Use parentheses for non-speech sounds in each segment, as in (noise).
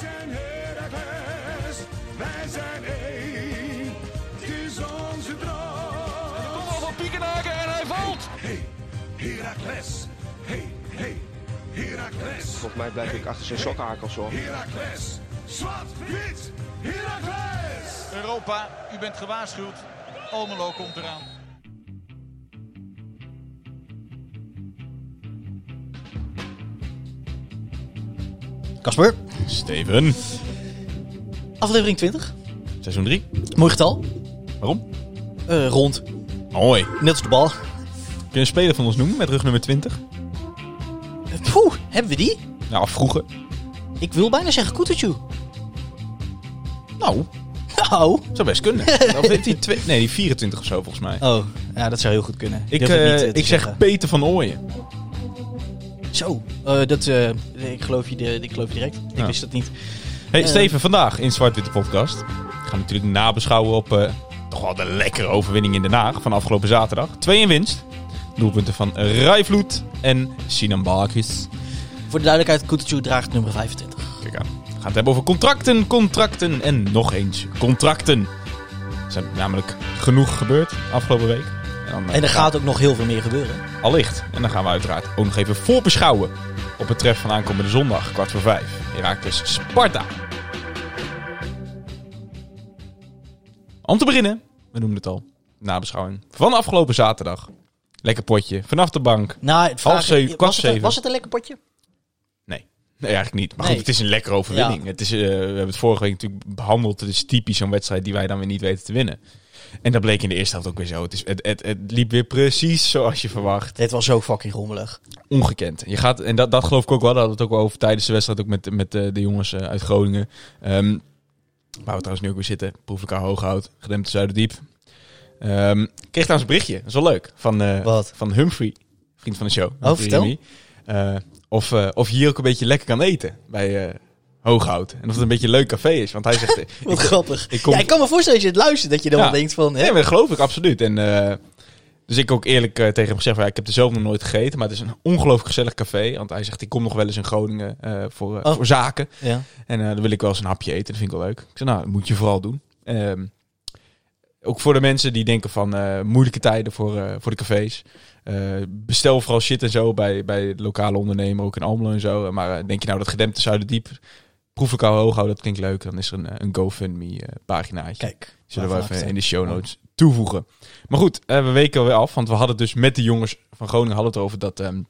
zijn Heracles, wij zijn één. Het is onze droom. Kom al van Piekenhaken en hij valt. Hey, Heracles. Hey, hey, Heracles. Volgens mij blijf ik achter zijn sokkenhakels hoor. Heracles. Zwart, wit, Heracles. Europa, u bent gewaarschuwd. Almelo komt eraan. Kasper, Steven, aflevering 20. seizoen 3. Mooi getal. Waarom? Eh, rond. Mooi. Net als de bal. Kun je een speler van ons noemen met rug nummer 20? Eh, Poeh, hebben we die? Nou, vroeger. Ik wil bijna zeggen Kutucu. Nou, Nou. zou best kunnen. (laughs) of heeft hij twee... Nee, die 24 of zo volgens mij. Oh, ja, dat zou heel goed kunnen. Ik, het eh, niet, ik zeg. Peter van Ooyen. Zo, eh, dat, eh, ik, geloof je, de- ik geloof je direct. Ik Ja. wist dat niet. Hey Eh. Steven, vandaag in Zwart-Witte Podcast. We gaan natuurlijk nabeschouwen op eh, toch wel de lekkere overwinning in Den Haag van afgelopen zaterdag. Twee in winst. Doelpunten van Rijvloed en Sinan Balkis. Voor de duidelijkheid, Kutucu draagt nummer 25. Kijk aan. We gaan het hebben over contracten, contracten en nog eens contracten. Er zijn namelijk genoeg gebeurd afgelopen week. Dan, eh, En er gaat ook nog heel veel meer gebeuren. Allicht. En dan gaan we uiteraard ook nog even voorbeschouwen op het tref van aankomende zondag, kwart voor vijf. Herakles Sparta. Om te beginnen, we noemen het al, nabeschouwing van afgelopen zaterdag. Lekker potje, vanaf de bank. Nou, het vraag- zeven, kwart was, het, een- was het een lekker potje? Nee, nee eigenlijk niet. Maar Nee. goed, het is een lekkere overwinning. Het is, eh, we hebben het vorige week natuurlijk behandeld. Het is typisch zo'n wedstrijd die wij dan weer niet weten te winnen. En dat bleek in de eerste helft ook weer zo. Het, is, het, het, het liep weer precies zoals je verwacht. Het was zo fucking rommelig. ongekend. Je gaat, en dat, dat geloof ik ook wel. Dat hadden we het ook wel over tijdens de wedstrijd. Ook met, met eh, de jongens eh, uit Groningen. Ehm, waar we trouwens nu ook weer zitten. Proef elkaar Hooghout. Gedempte Zuiderdiep. Ik kreeg trouwens een berichtje. Dat is wel leuk. Van, eh, Wat? van Humphrey. Vriend van de show. Oh, vertel. Of, of je hier ook een beetje lekker kan eten. Bij Hooghout. En of het een beetje een leuk café is. Want hij zegt... (laughs) Wat ik, grappig. ik kom- ja, ik kan me voorstellen als je het luistert, dat je dan Ja. denkt van... Hè? Nee, maar dat geloof ik absoluut. En, eh, dus ik ook eerlijk eh, tegen hem gezegd, ja, ik heb er zelf nog nooit gegeten, maar het is een ongelooflijk gezellig café. Want hij zegt, ik kom nog wel eens in Groningen eh, voor, Oh. voor zaken. Ja. En dan wil ik wel eens een hapje eten, dat vind ik wel leuk. Ik zeg, nou, dat moet je vooral doen. Ehm, ook voor de mensen die denken van moeilijke tijden voor, voor de cafés. Bestel vooral shit en zo bij, bij lokale ondernemer, ook in Almelo en zo. Maar denk je nou dat gedempte Zuiderdiep, proef ik al hoog houden, dat klinkt leuk. Dan is er een, eh, een GoFundMe eh, paginaatje. Kijk. Zullen we even in de show notes toevoegen. Maar goed, eh, we weken alweer af. Want we hadden het dus met de jongens van Groningen hadden het over dat ehm,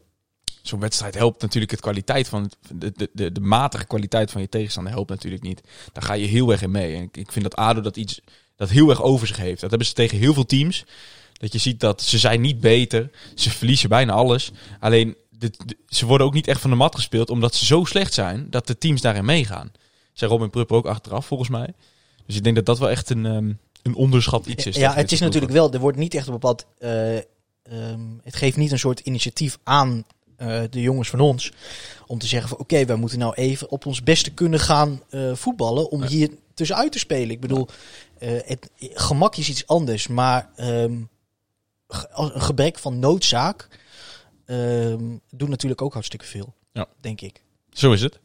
zo'n wedstrijd helpt natuurlijk het kwaliteit van de, de, de, de matige kwaliteit van je tegenstander helpt natuurlijk niet. Daar ga je heel erg in mee. En ik, ik vind dat ADO dat iets dat heel erg over zich heeft. Dat hebben ze tegen heel veel teams. Dat je ziet dat ze zijn niet beter. Ze verliezen bijna alles. Alleen de, de- ze worden ook niet echt van de mat gespeeld omdat ze zo slecht zijn dat de teams daarin meegaan. Zei Robin Prupper ook achteraf volgens mij. Dus ik denk dat dat wel echt een, ehm, een onderschat iets is. Ja, het is natuurlijk wel, er wordt niet echt een bepaald, ehm, het geeft niet een soort initiatief aan eh, de jongens van ons. Om te zeggen van oké, wij moeten nou even op ons beste kunnen gaan eh, voetballen om Ja. hier tussenuit te spelen. Ik bedoel, het, gemak is iets anders, maar als een gebrek van noodzaak ehm doet natuurlijk ook hartstikke veel. Ja. Denk ik. Zo is het.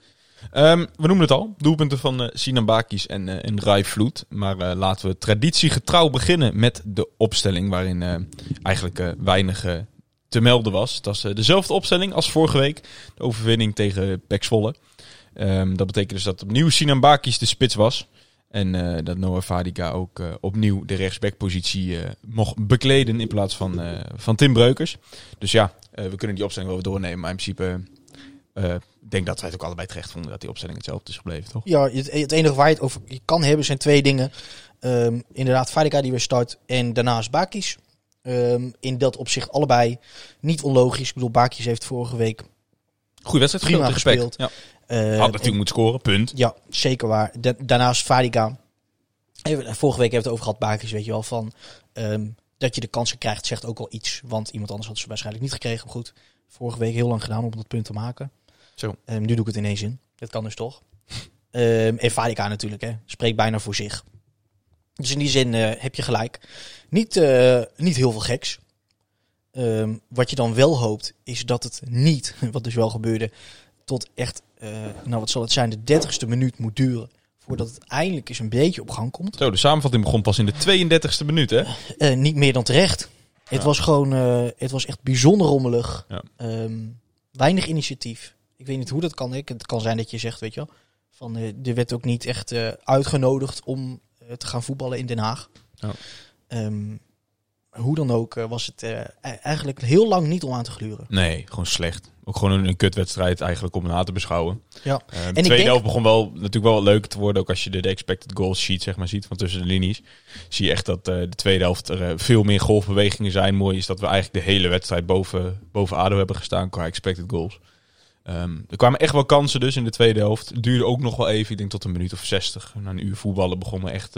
Ehm, we noemen het al. Doelpunten van eh Sinan Bakis en, eh en Rai Vloed. Maar eh, laten we traditiegetrouw beginnen met de opstelling. Waarin eigenlijk weinig te melden was. Het was eh, dezelfde opstelling als vorige week. De overwinning tegen Pek Zwolle. Ehm, dat betekent dus dat opnieuw Sinan Bakis de spits was. En eh, dat Noah Vadica ook eh, opnieuw de rechtsbackpositie eh mocht bekleden in plaats van, van Tim Breukers. Dus ja, we kunnen die opstelling wel weer doornemen. Maar in principe ik denk dat wij het ook allebei terecht vonden dat die opstelling hetzelfde is gebleven, toch? Ja, het, het enige waar je het over je kan hebben zijn twee dingen. Ehm, inderdaad, Fadika die weer start en daarnaast Bakis. Ehm, in dat opzicht allebei niet onlogisch. Ik bedoel, Bakis heeft vorige week Goeie wedstrijd Prima gespeeld gespeeld. Ja. Had natuurlijk moeten scoren, punt. Ja, zeker waar. Da- daarnaast Fadika. Even- Vorige week hebben we het over gehad, Bakis, weet je wel, van ehm, dat je de kansen krijgt, zegt ook al iets. Want iemand anders had ze waarschijnlijk niet gekregen. Maar goed, vorige week heel lang gedaan om dat punt te maken. Zo. Ehm, nu doe ik het ineens in. Dat kan dus toch. Ehm en Fadika natuurlijk, hè. Spreekt bijna voor zich. Dus in die zin eh, heb je gelijk. Niet, eh, niet heel veel geks. Wat je dan wel hoopt, is dat het niet, (laughs) wat dus wel gebeurde, tot echt, eh, nou wat zal het zijn, de dertigste minuut moet duren. Voordat het eindelijk eens een beetje op gang komt. Zo, de samenvatting begon pas in de 32e minuut, hè? Eh, niet meer dan terecht. Het was gewoon, eh, het was echt bijzonder rommelig. Ja. Ehm, weinig initiatief. Ik weet niet hoe dat kan. Ik. Het kan zijn dat je zegt, weet je wel, van er werd ook niet echt uitgenodigd om te gaan voetballen in Den Haag. Ja. Ehm, hoe dan ook eh, was het eh, e- eigenlijk heel lang niet om aan te gluren. Nee, gewoon slecht. Ook gewoon een, een kutwedstrijd eigenlijk om na te beschouwen. Ja. Eh, de tweede denk- helft begon wel natuurlijk wel wat leuker te worden. Ook als je de, de expected goals sheet zeg maar, ziet van tussen de linies. Zie je echt dat de tweede helft er veel meer golfbewegingen zijn. Mooi is dat we eigenlijk de hele wedstrijd boven, boven ADO hebben gestaan qua expected goals. Ehm, er kwamen echt wel kansen dus in de tweede helft. Het duurde ook nog wel even, ik denk tot een minuut of 60. Na een uur voetballen begonnen echt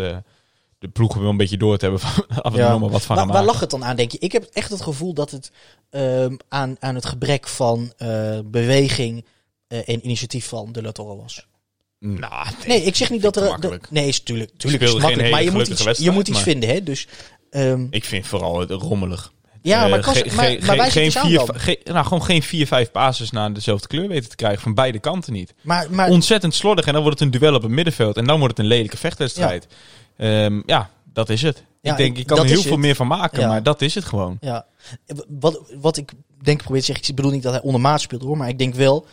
de ploegen wel een beetje door te hebben. Van, (laughs) af en toe Ja. nog maar wat van Waar, gaan waar lag het dan aan, denk je? Ik heb echt het gevoel dat het ehm, aan, aan het gebrek van eh, beweging eh, en initiatief van de La Torre was. Nou, Nee, ik zeg niet dat er... nee, is tuurlijk, tuurlijk is makkelijk. Maar je moet, iets, je moet iets vinden, hè? Dus, ehm, Ik vind vooral het rommelig. ja, maar, Eh, maar, ge- maar wij geen vier, ge- nou, gewoon geen vier, vijf bases naar dezelfde kleur weten te krijgen. Van beide kanten niet. Maar, maar Ontzettend slordig. En dan wordt het een duel op het middenveld. En dan wordt het een lelijke vechtwedstrijd. Ja, ja dat is het. Ja, ik denk, je kan er heel veel het. meer van maken. Ja. Maar dat is het gewoon. ja, wat, wat ik denk probeer te zeggen, ik bedoel niet dat hij ondermaat speelt hoor, maar ik denk wel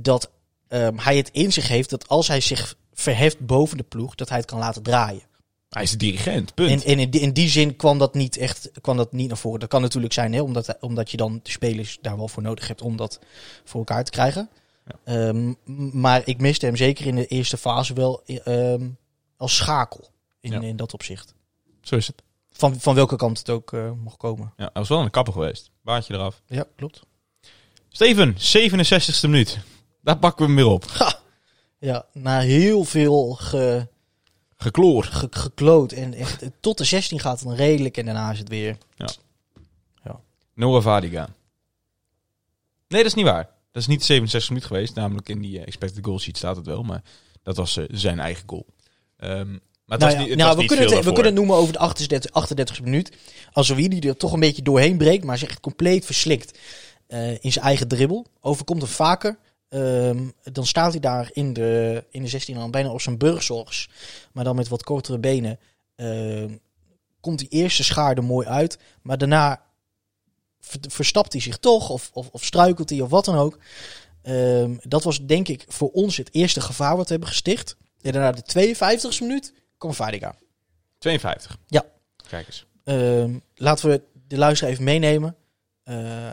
dat ehm, hij het in zich heeft dat als hij zich verheft boven de ploeg, dat hij het kan laten draaien. Hij is de dirigent. Punt. En, en in, die, in die zin kwam dat niet echt kwam dat niet naar voren. Dat kan natuurlijk zijn, hè, omdat, omdat je dan de spelers daar wel voor nodig hebt om dat voor elkaar te krijgen. Ehm, maar ik miste hem zeker in de eerste fase wel ehm, als schakel in, Ja. in dat opzicht. Zo is het. Van, van welke kant het ook eh, mocht komen. Ja, hij was wel een kapper geweest. Baardje eraf. Ja, klopt. Steven, 67e minuut. Daar pakken we hem weer op. Ha! Ja, na heel veel ge, Gekloor. ge- gekloot en echt tot de 16 gaat het dan redelijk en daarna is het weer. Noah Vadiga. Nee, dat is niet waar. Dat is niet 67 minuten geweest. Namelijk in die eh, expected goal sheet staat het wel. Maar dat was eh, zijn eigen goal. Ehm, maar Nou ja, niet, nou, we, kunnen het, we kunnen het noemen over de 38, 38 minuut. Als wie die er toch een beetje doorheen breekt, maar zich echt compleet verslikt eh, in zijn eigen dribbel. Overkomt hem vaker. Ehm, dan staat hij daar in de, in de 16 al bijna op zijn burgzorgs. Maar dan met wat kortere benen. Ehm, komt die eerste schaar er mooi uit. Maar daarna ver- verstapt hij zich toch. Of, of, of struikelt hij of wat dan ook. Ehm, dat was denk ik voor ons het eerste gevaar wat we hebben gesticht. En daarna de 52e minuut Vadiga. 52. Ja. Kijk eens. Ehm, laten we de luisteraar even meenemen. Uh,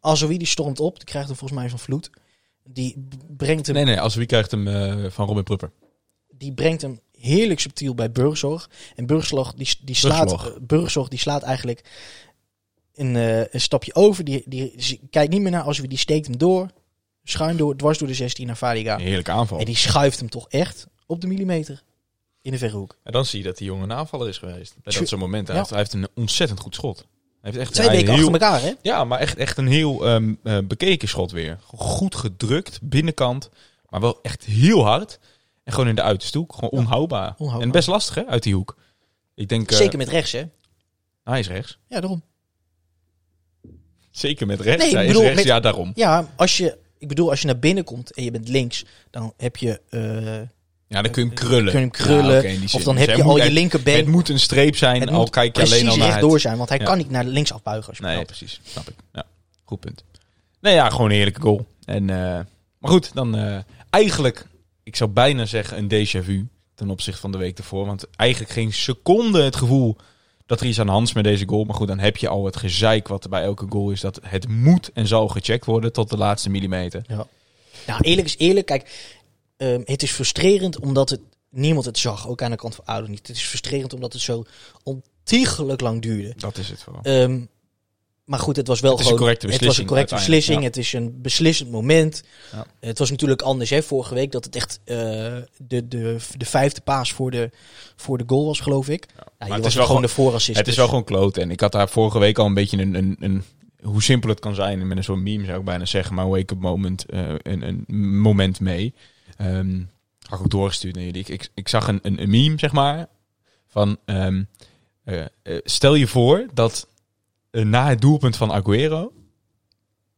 Azoui die stormt op. Die krijgt hem volgens mij van vloed. Die brengt hem, Nee, nee. Als wie krijgt hem eh, van Robin Prupper. die brengt hem heerlijk subtiel bij Burgzorg. En Burgzorg die, die, slaat, Burgzorg. eh, Burgzorg die slaat eigenlijk een, eh, een stapje over. Die, die, die kijkt niet meer naar Azoui. Die steekt hem door. Schuin door, dwars door de 16 naar Vadiga. Een heerlijke aanval. En die schuift hem toch echt op de millimeter in de verre hoek. En dan zie je dat die jongen een aanvaller is geweest. Bij dat zo'n moment. Hij, Ja. heeft, hij heeft een ontzettend goed schot. Hij heeft echt Twee weken heel, achter elkaar, hè? Ja, maar echt, echt een heel ehm, eh, bekeken schot weer. Goed gedrukt, binnenkant. Maar wel echt heel hard. En gewoon in de uiterste hoek. Gewoon onhoudbaar. onhoudbaar. En best lastig hè, uit die hoek. Ik denk... eh, Zeker met rechts, hè? Hij is rechts. Ja, daarom. Zeker met rechts. Nee, ik hij bedoel, is rechts, met- ja daarom. Ja, als je, ik bedoel, als je naar binnen komt en je bent links, dan heb je. eh, Ja, dan kun je hem krullen. Kun je hem krullen, Ja, of dan Dus heb je al moet- je linkerbeen. Het moet een streep zijn, het al moet kijk je alleen al precies naar het. rechtdoor zijn, want hij Ja. kan niet naar links afbuigen. Als je Nee, knalt. precies. Snap ik. Ja, goed punt. Nee, ja, gewoon een heerlijke goal. En, eh, maar goed, dan eh, eigenlijk, ik zou bijna zeggen een déjà vu ten opzichte van de week ervoor. Want eigenlijk geen seconde het gevoel dat er iets aan de hand is met deze goal. Maar goed, dan heb je al het gezeik wat er bij elke goal is. Dat het moet en zal gecheckt worden tot de laatste millimeter. Nou, eerlijk is eerlijk. Kijk, ehm, het is frustrerend omdat het, niemand het zag. Ook aan de kant van Ouder niet. Het is frustrerend omdat het zo ontiegelijk lang duurde. Dat is het vooral. Ehm, maar goed, het was wel Het gewoon. het was een correcte beslissing. Het is een beslissend moment. Ja. Het was natuurlijk anders, hè, vorige week, dat het echt eh, de, de, de vijfde paas voor de, voor de goal was, geloof ik. Ja, het je is was wel gewoon de voorassist. Het is dus- wel gewoon kloot. En ik had daar vorige week al een beetje een, een, een hoe simpel het kan zijn. Met een soort meme zou ik bijna zeggen. Maar wake-up moment, eh, een, een moment mee. Ehm had ik ook doorgestuurd naar jullie. Ik, ik, zag een, een, een meme, zeg maar. Van, ehm, eh, eh, stel je voor dat na het doelpunt van Aguero...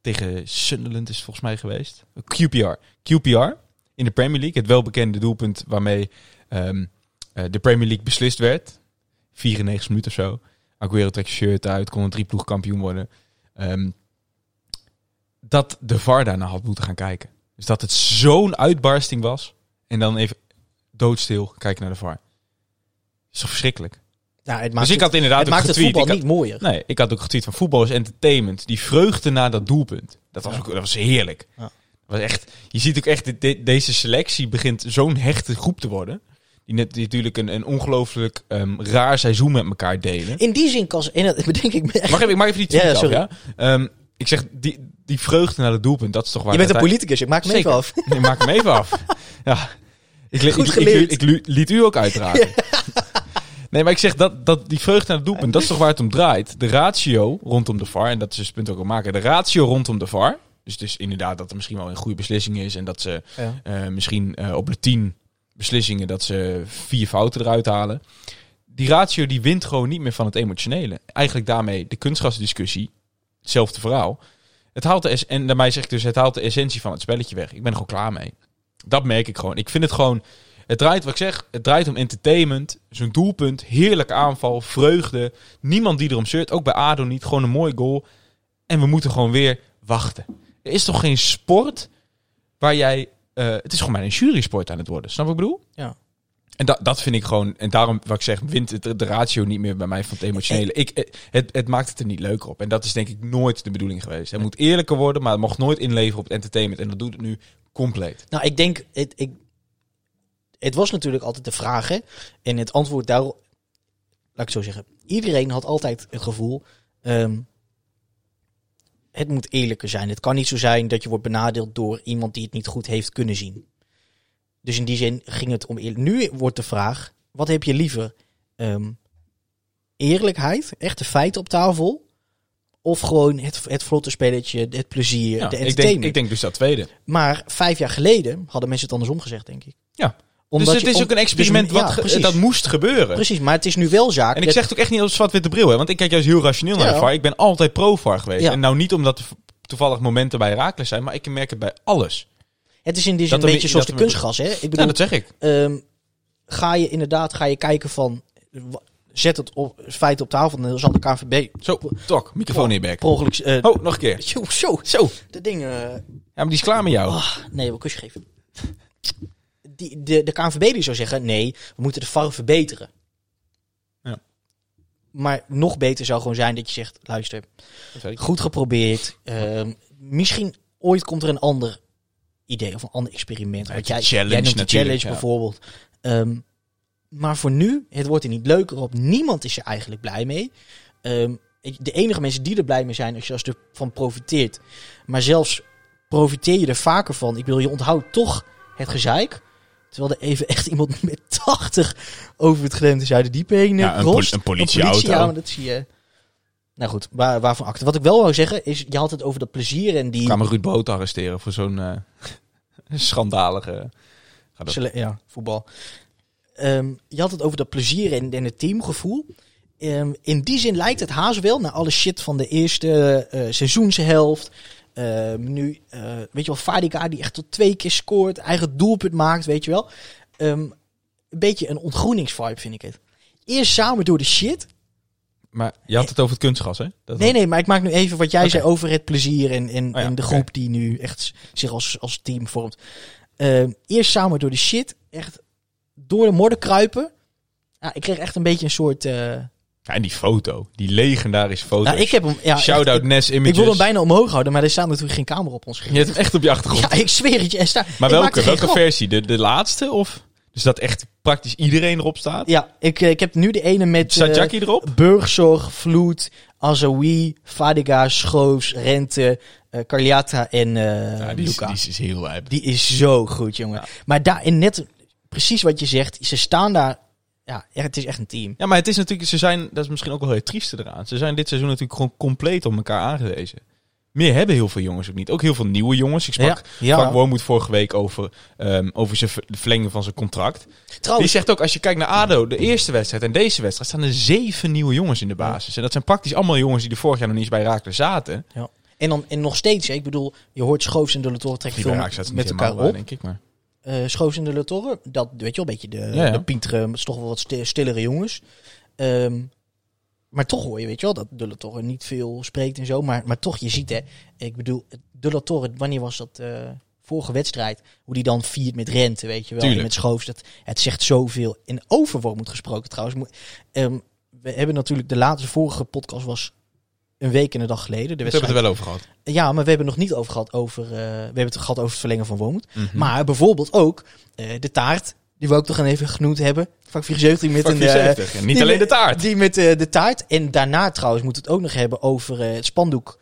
tegen Sunderland is volgens mij geweest. QPR. QPR in de Premier League. Het welbekende doelpunt waarmee ehm, eh, de Premier League beslist werd. 94 minuten of zo. Aguero trekt shirt uit, kon een drieploeg kampioen worden. Ehm, dat de VAR daarna had moeten gaan kijken. Dus dat het zo'n uitbarsting was. En dan even doodstil kijken naar de VAR. is toch verschrikkelijk? Nou, het maakt dus ik het, had inderdaad het, maakt het voetbal Ik niet mooier. Nee, ik had ook getweet van voetbal is entertainment. Die vreugde na dat doelpunt. Dat was, Ja. ook, dat was heerlijk. Ja. Dat was echt, je ziet ook echt, de- de- deze selectie begint zo'n hechte groep te worden. Die, net, die natuurlijk een, een ongelooflijk ehm, raar seizoen met elkaar delen. In die zin kan ze, en dat (laughs) bedenk ik me echt. Mag ik, mag ik even die Ja, tweet ja, af, sorry. ja? Ehm, ik zeg, die, die vreugde naar het doelpunt, dat is toch waar je bent een politicus, ik maak me even af. Ik maak hem even af. Ja. Ik, Goed ik, geleerd. liet u ook uiteraard. (laughs) Nee, maar ik zeg dat, dat die vreugde naar het doelpunt, dat is toch waar het om draait. De ratio rondom de VAR, en dat is dus het punt ook al maken. De ratio rondom de VAR, dus, dus inderdaad dat er misschien wel een goede beslissing is en dat ze Ja. eh, misschien eh, op de tien beslissingen dat ze vier fouten eruit halen. Die ratio die wint gewoon niet meer van het emotionele. Eigenlijk daarmee de kunstgrasdiscussie, hetzelfde verhaal. Het haalt de en daarmee zeg ik dus, het haalt de essentie van het spelletje weg. Ik ben er gewoon klaar mee. Dat merk ik gewoon. Ik vind het gewoon, het draait, wat ik zeg, het draait om entertainment. Zo'n doelpunt, heerlijke aanval, vreugde. Niemand die erom zeurt, ook bij ADO niet. Gewoon een mooi goal. En we moeten gewoon weer wachten. Er is toch geen sport waar jij... eh, het is gewoon bijna een jurysport aan het worden. Snap wat ik bedoel? Ja. En dat, dat vind ik gewoon... En daarom, wat ik zeg, wint het, de ratio niet meer bij mij van het emotionele. Ik, het, het maakt het er niet leuker op. En dat is denk ik nooit de bedoeling geweest. Het moet eerlijker worden, maar het mocht nooit inleveren op het entertainment. En dat doet het nu compleet. Nou, ik denk, het, ik, het was natuurlijk altijd de vraag. En het antwoord daarop, laat ik zo zeggen. Iedereen had altijd het gevoel, ehm, het moet eerlijker zijn. Het kan niet zo zijn dat je wordt benadeeld door iemand die het niet goed heeft kunnen zien. Dus in die zin ging het om. Nu wordt de vraag, wat heb je liever? Ehm, eerlijkheid, echte feiten op tafel? Of gewoon het, het vlotte spelletje, het plezier, Ja, de ik, entertainment? denk, ik denk dus dat tweede. Maar vijf jaar geleden hadden mensen het andersom gezegd, denk ik. Ja. Omdat dus het je- is om- ook een experiment dus- ja, wat precies. dat moest gebeuren. Precies, maar het is nu wel zaak. En ik zeg het ook echt niet als zwart-witte bril, hè, want ik kijk juist heel rationeel naar Ja. de VAR. Ik ben altijd pro-VAR geweest. Ja. En nou niet omdat er toevallig momenten bij Herakles zijn, maar ik merk het bij alles. Het is in die zin dat een beetje zoals de kunstgas, hè? Ik Ja, bedoel, dat zeg ik. ehm, ga je inderdaad ga je kijken van... Zet het op, feit op tafel dan zal de KNVB Zo, tok, microfoon in je bek. eh, Oh, nog een keer. (laughs) zo, zo, Zo. de dingen... Ja, maar die is klaar met jou. Ah, nee, wil kusje geven. Die, de, de KNVB die zou zeggen, nee, we moeten de VAR verbeteren. Ja. Maar nog beter zou gewoon zijn dat je zegt, luister, goed geprobeerd. Ehm, misschien ooit komt er een ander idee of een ander experiment. Ja, Wat de jij, challenge jij noemt de natuurlijk, challenge ja. bijvoorbeeld. Ehm, maar voor nu, het wordt er niet leuker op. Niemand is er eigenlijk blij mee. Ehm, de enige mensen die er blij mee zijn, als je er van profiteert. Maar zelfs profiteer je er vaker van. Ik wil je onthoudt toch het gezeik. Terwijl er even echt iemand (laughs) met 80 over het Grense Zuiderdiep heen Ja, eh, een pol- crost. een politieauto. ja, maar dat zie je. Nou goed, waar, waarvan acte. Wat ik wel wou zeggen is, je had het over dat plezier en die... kwamen Ruud Boot arresteren voor zo'n eh, (laughs) schandalige... Sele- Ja, voetbal. Ehm, je had het over dat plezier en, het teamgevoel. Ehm, in die zin lijkt het haast wel, na alle shit van de eerste eh, seizoenshelft. Ehm, nu, eh, weet je wel, Fadiga die echt tot twee keer scoort, eigen doelpunt maakt, weet je wel. Een beetje een ontgroeningsvibe vind ik het. Eerst samen door de shit. Maar je had het over het kunstgas, hè? Dat Nee, nee, maar ik maak nu even wat jij zei over het plezier en, en, Oh ja, en de groep die nu echt zich als, als team vormt. Ehm, eerst samen door de shit, echt door de modder kruipen. Ja, ik kreeg echt een beetje een soort... eh, Ja, en die foto. Die legendarische foto. nou, ik heb hem... Ja, Shout-out Nes Images. ik wil hem bijna omhoog houden, maar er staat natuurlijk geen camera op ons Je hebt hem echt op je achtergrond. Ja, ik zweer het je. Staat, maar welke, welke versie? De, de laatste? Of? Dus dat echt praktisch iedereen erop staat? Ja, ik, eh, ik heb nu de ene met... Staat eh, Jackie erop? Burgzorg, Vloed, Azawi, Fadiga, Schoofs, Rente, eh Carliata en Ja, die, is, die is heel lijp. Die is zo goed, jongen. Maar daar, en net precies wat je zegt, ze staan daar. Ja, het is echt een team. Ja, maar het is natuurlijk, ze zijn, dat is misschien ook wel heel trieste eraan. Ze zijn dit seizoen natuurlijk gewoon compleet op elkaar aangewezen. Meer hebben heel veel jongens ook niet. Ook heel veel nieuwe jongens. Ik sprak ja. Wormoed vorige week over, ehm, over zijn de verlenging van zijn contract. Die Trouwens, zegt ook, als je kijkt naar ADO, de eerste wedstrijd en deze wedstrijd, staan er zeven nieuwe jongens in de basis. En dat zijn praktisch allemaal jongens die er vorig jaar nog niet eens bij Raakles zaten. En, dan, en nog steeds, ik bedoel, je hoort Schoofs en de Latoren trekken veel staat met elkaar op. denk ik. Maar. Eh Schoofs en de Latoren, dat weet je wel, een beetje de, Ja, ja. de pintere, toch wel wat sti- stillere jongens. Ehm, maar toch hoor je, weet je wel, dat de Latoren niet veel spreekt en zo. Maar, maar toch, je ziet hè, ik bedoel, de Latoren, wanneer was dat... eh, vorige wedstrijd, hoe die dan viert met Rente, weet je wel, en met Schoofs. Dat, het zegt zoveel. In overwormoed gesproken trouwens. Moet- ehm, we hebben natuurlijk, de laatste vorige podcast was een week en een dag geleden. De We hebben het er wel over gehad. Ja, maar we hebben het nog niet over gehad over, eh, we hebben het gehad over het verlengen van Wormoed. Mhm. Maar bijvoorbeeld ook eh, de taart, die we ook nog even genoemd hebben. Vak 74 met Vak een... eh, 74. En niet alleen de taart. Die met eh, de taart. En daarna trouwens moeten we het ook nog hebben over eh, het spandoek.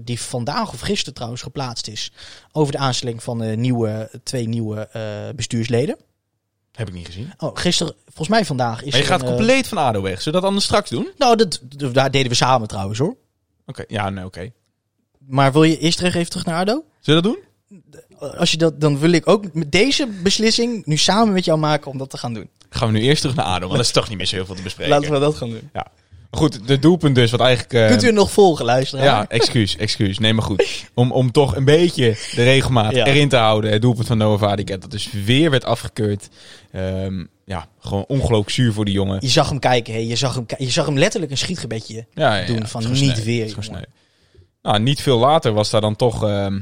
die vandaag of gisteren trouwens geplaatst is. Over de aanstelling van nieuwe, twee nieuwe bestuursleden. Heb ik niet gezien. Oh, gisteren, volgens mij vandaag is Maar je gaat een, compleet van ADO weg. Zullen we dat anders straks doen? Oké, Nou, dat, daar deden we samen trouwens hoor. ja, nee, oké. Maar wil je eerst terug even terug naar ADO? Zullen we dat doen? Als je dat, dan wil ik ook met deze beslissing nu samen met jou maken om dat te gaan doen. Gaan we nu eerst terug naar ADO, want dat is toch niet meer zo heel veel te bespreken. Laten we dat gaan doen. Maar goed, de doelpunt dus, wat eigenlijk... eh, Kunt u nog volgen, luisteren? Ja, excuus, (laughs) excuus. Nee, maar goed. Om, om toch een beetje de regelmaat Ja. erin te houden. Het doelpunt van Noah Vadica, dat dus weer werd afgekeurd. Ehm, ja, gewoon ongelooflijk zuur voor die jongen. Je zag hem kijken, hè? Je, zag hem, je zag hem letterlijk een schietgebedje. Ja, ja, doen ja, van is niet sneu. weer, is. Nou, niet veel later was daar dan toch ehm,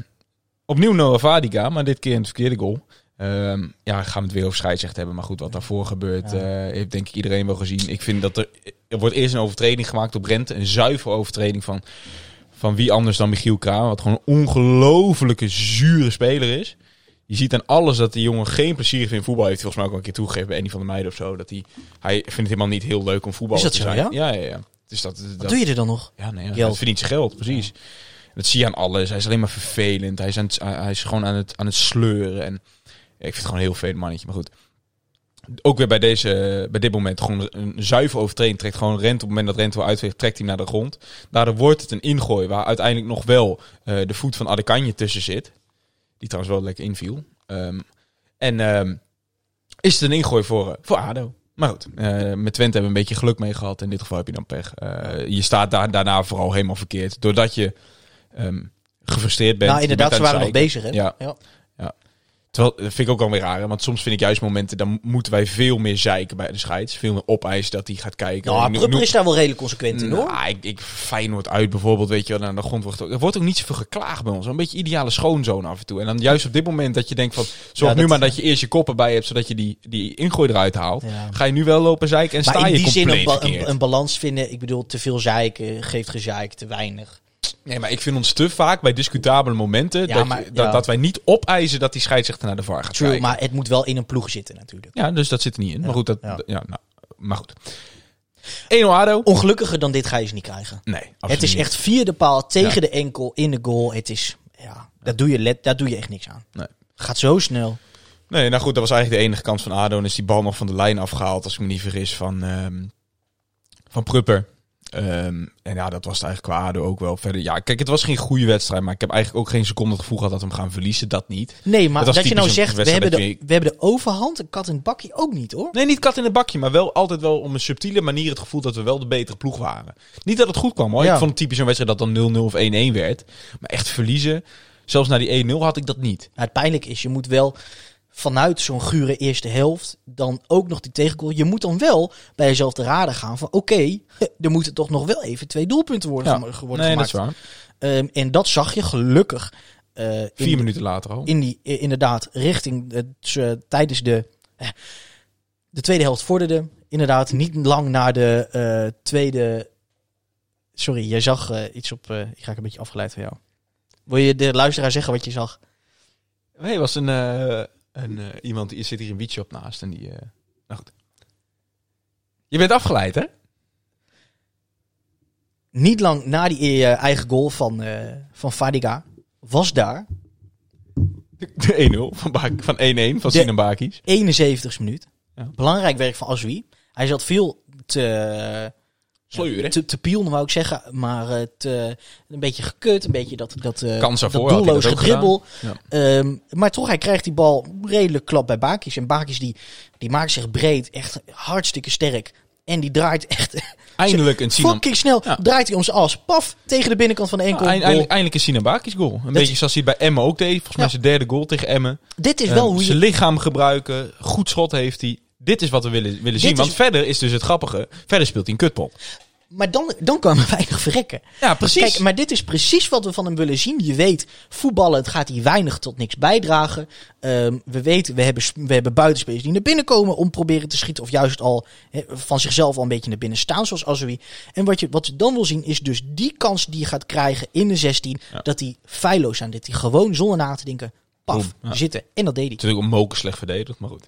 opnieuw Noah Vadica, maar dit keer in het verkeerde goal. Ehm, ja, gaan we het weer over scheidsrecht hebben. Maar goed, wat daarvoor gebeurt, Ja. eh, heeft denk ik iedereen wel gezien. Ik vind dat er, er wordt eerst een overtreding gemaakt op Rente. Een zuivere overtreding van, van wie anders dan Michiel Kraan. Wat gewoon een ongelofelijke zure speler is. Je ziet aan alles dat die jongen geen plezier heeft in voetbal. Heeft hij volgens mij ook al een keer toegegeven bij Annie van der Meijden of zo. Dat hij, hij vindt het helemaal niet heel leuk om voetbal Is dat te zo, zijn. ja? Ja, ja, ja. Dus dat, Wat dat, doe je er dan nog? ja, nee, ja, Geld. hij verdient zijn geld, precies. Dat zie je aan alles. Hij is alleen maar vervelend. Hij is, hij is gewoon aan het, aan het sleuren. En ik vind het gewoon een heel vervelend mannetje. Maar goed. Ook weer bij, deze, bij dit moment gewoon een zuiver overtreding. Trekt gewoon Rent op het moment dat Rent wil uitweegt, trekt hij naar de grond. Daardoor wordt het een ingooi waar uiteindelijk nog wel eh, de voet van Adekanje tussen zit. Die trouwens wel lekker inviel. Ehm, en ehm, is het een ingooi voor, eh, voor ADO. Maar goed, eh, met Twente hebben we een beetje geluk mee gehad. In dit geval heb je dan pech. Je staat daar, daarna vooral helemaal verkeerd. Doordat je ehm, gefrustreerd bent. nou, Je inderdaad, bent ze waren nog bezig, hè? Ja. ja. Terwijl, dat vind ik ook alweer raar. hè, Want soms vind ik juist momenten, dan moeten wij veel meer zeiken bij de scheids. Veel meer opeisen dat hij gaat kijken. Nou, Prupper is daar wel redelijk consequent in, hoor. Nou, ik, ik Feyenoord uit bijvoorbeeld, weet je wel, aan de grond wordt er wordt ook niet zoveel geklaagd bij ons. Een beetje ideale schoonzoon af en toe. En dan juist op dit moment dat je denkt van, zorg Ja, nu maar dat je eerst je koppen bij hebt, zodat je die, die ingooi eruit haalt. Ja. Ga je nu wel lopen zeiken en sta Maar in je die zin compleet een, ba- een, een balans vinden. Ik bedoel, te veel zeiken geeft gezeik, te weinig. Nee, maar ik vind ons te vaak bij discutabele momenten Ja, dat, maar- dat, ja. dat wij niet opeisen dat die scheidsrechter naar de VAR gaat True, kijken. maar het moet wel in een ploeg zitten natuurlijk. Ja, dus dat zit er niet in. maar goed, dat, ja. nou, maar goed. 1-0 ADO? Ongelukkiger dan dit ga je ze niet krijgen. Nee, absoluut het is echt vierde paal tegen de enkel in de goal. Het is, ja, daar doe je, let, daar doe je echt niks aan. Nee. Gaat zo snel. Nee, nou goed, dat was eigenlijk de enige kans van ADO. En is die bal nog van de lijn afgehaald, als ik me niet vergis, van, ehm, van Prupper. Ehm, en ja, dat was het eigenlijk qua ADO ook wel. Verder, ja, kijk, het was geen goede wedstrijd, maar ik heb eigenlijk ook geen seconde het gevoel gehad dat we hem gaan verliezen. Dat niet. Nee, maar Dat je nou zegt, we hebben, de, we hebben de overhand. Een kat in het bakje ook niet hoor. Nee, niet kat in het bakje, maar wel altijd wel op een subtiele manier het gevoel dat we wel de betere ploeg waren. Niet dat het goed kwam hoor. Ja. Ik vond het typisch een wedstrijd dat dan 0-0 of 1-1 werd. Maar echt verliezen, zelfs na die 1-0 had ik dat niet. Nou, het pijnlijke is, je moet wel vanuit zo'n gure eerste helft dan ook nog die tegengoal. Je moet dan wel bij jezelf te raden gaan van oké, er moeten toch nog wel even twee doelpunten worden, Ja. worden nee, dat gemaakt. is waar. Ehm, en dat zag je gelukkig eh, in, Vier minuten later al. in die, eh, inderdaad richting het, eh, tijdens de, eh, de tweede helft vorderde. Inderdaad, niet lang na de eh, tweede. Sorry, jij zag eh, iets op. eh, ik raak een beetje afgeleid van jou. Wil je de luisteraar zeggen wat je zag? Nee, was een, eh, een eh, iemand die zit hier een wietshop naast en die. eh, nou goed. Je bent afgeleid, hè? Niet lang na die eh, eigen goal van, van Fadiga was daar De 1-0 van, Bak- van 1-1 van De- Sinan Bakis. 71 minuut. Ja. Belangrijk werk van Aswi. Hij zat veel te, Sleuren. te, te pielen, wou ik zeggen. Maar eh, een beetje gekut. Een beetje dat, dat, Kans dat doelloos dat gedribbel. Ehm, maar toch, hij krijgt die bal redelijk klap bij Bakis. En Bakis die, die maakt zich breed. Echt hartstikke sterk. En die draait echt Eindelijk een Sinan... fucking snel. Ja. Draait hij om zijn as. Paf, tegen de binnenkant van de enkel. Ja, eindelijk, eindelijk een Sinabakis goal. Een beetje zoals hij bij Emmen ook deed. Volgens mij Ja. zijn derde goal tegen Emmen. Dit is Eh, wel hoe Zijn je... lichaam gebruiken. Goed schot heeft hij. Dit is wat we willen, willen zien. is- Want verder is dus het grappige. Verder speelt hij een kutpot. Maar dan, dan kan hij weinig verrekken. Ja, precies. Kijk, maar dit is precies wat we van hem willen zien. Je weet, voetballen, het gaat hier weinig tot niks bijdragen. Ehm, we weten, we hebben, we hebben buitenspelers die naar binnen komen om proberen te schieten. Of juist al van zichzelf al een beetje naar binnen staan, zoals Azoui. En wat je, wat je dan wil zien, is dus die kans die je gaat krijgen in de 16. Ja. Dat die feilloos aan dit. Die gewoon zonder na te denken, paf, ja. zitten. En dat deed hij. Natuurlijk ook moken slecht verdedigd, maar goed.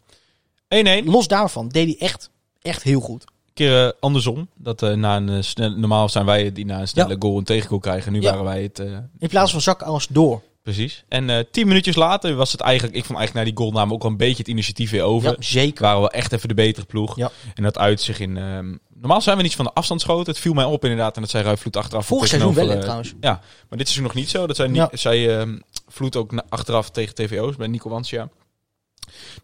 1-1. Los daarvan deed hij echt, echt heel goed. Een keer eh, andersom. Dat, eh, na een, eh, snelle- normaal zijn wij die na een snelle Ja. goal een tegengoal krijgen. Nu Ja. waren wij het... eh, In plaats van zak alles door. precies. En eh, tien minuutjes later was het eigenlijk... Ik vond eigenlijk na die goal namen ook wel een beetje het initiatief weer over. Ja, zeker. waren we echt even de betere ploeg. Ja. En dat uit zich in... ehm, normaal zijn we niet van de afstand schoten. Het viel mij op inderdaad. En dat zei Ruif Vloed achteraf. Vorig seizoen wel, hè, eh, trouwens. Ja, maar dit seizoen nog niet zo. Dat zei, Ja. Ehm, Vloed ook achteraf tegen TVO's bij Nico Wansja.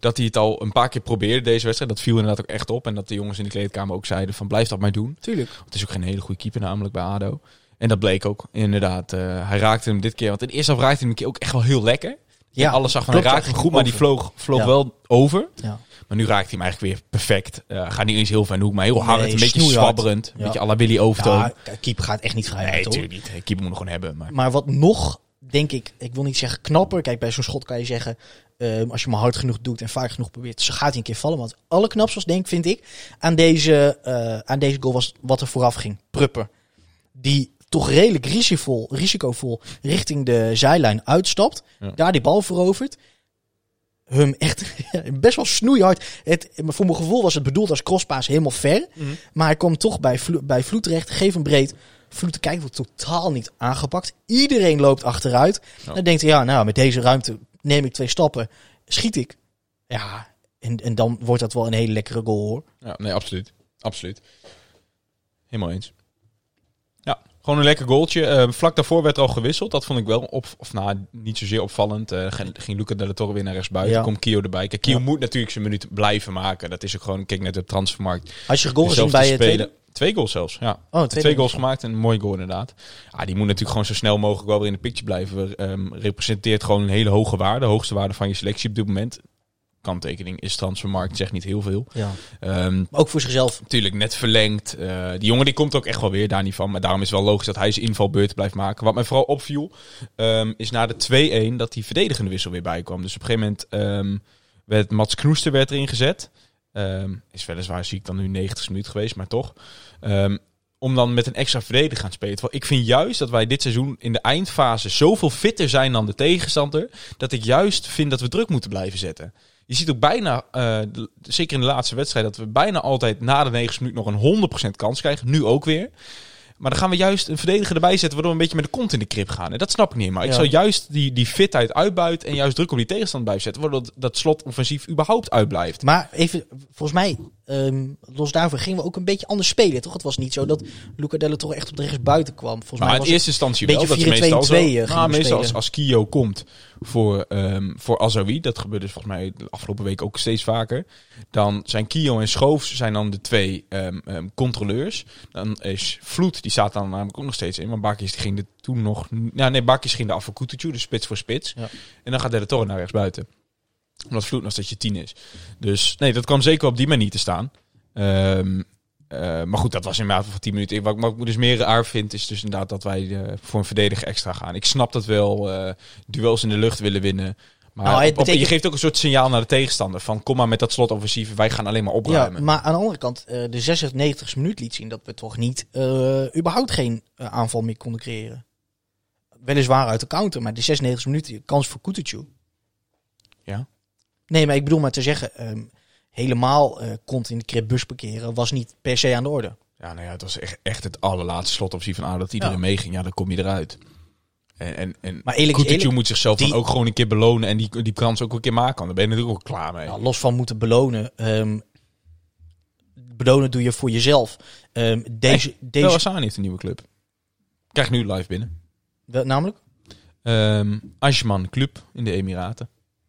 Dat hij het al een paar keer probeerde deze wedstrijd. Dat viel inderdaad ook echt op. En dat de jongens in de kleedkamer ook zeiden van blijf dat maar doen. Tuurlijk. Want het is ook geen hele goede keeper namelijk bij ADO. En dat bleek ook inderdaad. eh, hij raakte hem dit keer. Want in de eerste helft raakte hij hem een keer ook echt wel heel lekker. Ja, alles zag van hij raakte hem goed, maar die vloog, vloog Ja. wel over. Ja. Maar nu raakt hij hem eigenlijk weer perfect. Eh gaat niet eens heel ver in de hoek, maar heel hard. Nee, een beetje zwabberend. Een Ja. beetje à la Willy. Ja, keeper gaat echt niet vrij nee, natuurlijk niet. Keeper moet nog gewoon hebben. Maar... Maar wat nog, denk ik, ik wil niet zeggen knapper. Kijk, bij zo'n schot kan je zeggen, ehm, als je maar hard genoeg doet en vaak genoeg probeert, zo gaat hij een keer vallen. Want het allerknapste was, denk ik, vind ik, aan deze, eh, aan deze goal was wat er vooraf ging. Prupper. Die toch redelijk risicovol, risicovol richting de zijlijn uitstapt. Ja. Daar die bal verovert. Hem echt (laughs) best wel snoeihard. Het, voor mijn gevoel was het bedoeld als crosspaas helemaal ver. Mhm. Maar hij kwam toch bij, Vlo bij Vloed terecht. Geef hem breed. Vloed te kijken wordt totaal niet aangepakt. Iedereen loopt achteruit. Ja. Dan denkt hij, ja, nou, met deze ruimte neem ik twee stappen. Schiet ik. Ja, en, en dan wordt dat wel een hele lekkere goal hoor. Ja, nee, absoluut. Absoluut. Helemaal eens. Gewoon een lekker goaltje. Eh, vlak daarvoor werd er al gewisseld. Dat vond ik wel op, of nou, niet zozeer opvallend. Eh, ging, Luca Della Torre weer naar rechts buiten. Ja. Komt Kio erbij. Kijk, Kio Ja. moet natuurlijk zijn minuut blijven maken. Dat is ook gewoon, kijk net op de transfermarkt. Als je goal gezien Zelf bij spelen. tweede. Twee goals zelfs, ja. Oh, Twee, tweede goals gemaakt en een mooie goal inderdaad. Ah, die moet natuurlijk gewoon zo snel mogelijk wel weer in de picture blijven. Ehm, representeert gewoon een hele hoge waarde. De hoogste waarde van je selectie op dit moment. Kanttekening is transfermarkt, zegt niet heel veel. Ja. Ehm, Maar ook voor zichzelf. natuurlijk net verlengd. Eh, die jongen die komt ook echt wel weer daar niet van. Maar daarom is het wel logisch dat hij zijn invalbeurt blijft maken. Wat mij vooral opviel, ehm, is na de 2-1 dat die verdedigende wissel weer bijkwam. Dus op een gegeven moment ehm, werd Mats Knoester werd erin gezet. Is weliswaar zie ik dan nu 90 minuten geweest, maar toch. Om dan met een extra verdediger gaan spelen. Terwijl ik vind juist dat wij dit seizoen in de eindfase zoveel fitter zijn dan de tegenstander. Dat ik juist vind dat we druk moeten blijven zetten. Je ziet ook bijna, eh, de- zeker in de laatste wedstrijd, dat we bijna altijd na de 90 minuten nog een 100% kans krijgen. Nu ook weer. Maar dan gaan we juist een verdediger erbij zetten, waardoor we een beetje met de kont in de krip gaan. En dat snap ik niet. Maar ik zou juist die, die fitheid uitbuiten en juist druk op die tegenstander blijven zetten, waardoor dat, dat slotoffensief überhaupt uitblijft. Maar even, volgens mij, ehm, los daarvan gingen we ook een beetje anders spelen, toch? Het was niet zo dat Luca Della toch echt op de rechts buiten kwam. Volgens Maar mij in was eerste instantie wel. Dat beetje meestal 4-2-2 zo. gingen Nou, we meestal als Kio komt voor, ehm voor Azawi, dat gebeurt dus volgens mij de afgelopen week ook steeds vaker. Dan zijn Kio en Schoofs zijn dan de twee ehm, controleurs. Dan is Vloed, die staat dan namelijk ook nog steeds in. Maar Bakjes die ging er toen nog... Ja, nee, Bakjes ging de af voor Kutucu, dus spits voor spits. Ja. En dan gaat de Torre naar rechts buiten. Omdat Vloed nog steeds je tien is. Dus nee, dat kwam zeker op die manier te staan. Eh, maar goed, dat was inderdaad voor 10 minuten. Wat, wat ik dus meer raar vind, is dus inderdaad dat wij eh, voor een verdediger extra gaan. Ik snap dat wel, eh, duels in de lucht willen winnen. Maar Nou, het op- op- betekent- je geeft ook een soort signaal naar de tegenstander. Van kom maar met dat slotoffensief, wij gaan alleen maar Ja, opruimen. maar aan de andere kant, de 96 minuut liet zien dat we toch niet, überhaupt geen aanval meer konden creëren. Weliswaar uit de counter, maar de 96 minuten, kans voor Kutucu. Ja. Nee, maar ik bedoel maar te zeggen, ehm, helemaal kont in de krip bus parkeren was niet per se aan de orde. Ja, nou ja, het was echt, echt het allerlaatste slotoffensief van A dat iedereen Ja. meeging. Ja, dan kom je eruit. En, en, en Maar eerlijk eerlijk, moet zichzelf die- dan ook gewoon een keer belonen en die, die kans ook een keer maken. Dan ben je natuurlijk ook klaar mee. nou, los van moeten belonen, ehm, belonen doe je voor jezelf. Ehm, deze, Deze... deze heeft een nieuwe club. Krijg nu live binnen. wel- namelijk? Ajman Club in de Emiraten.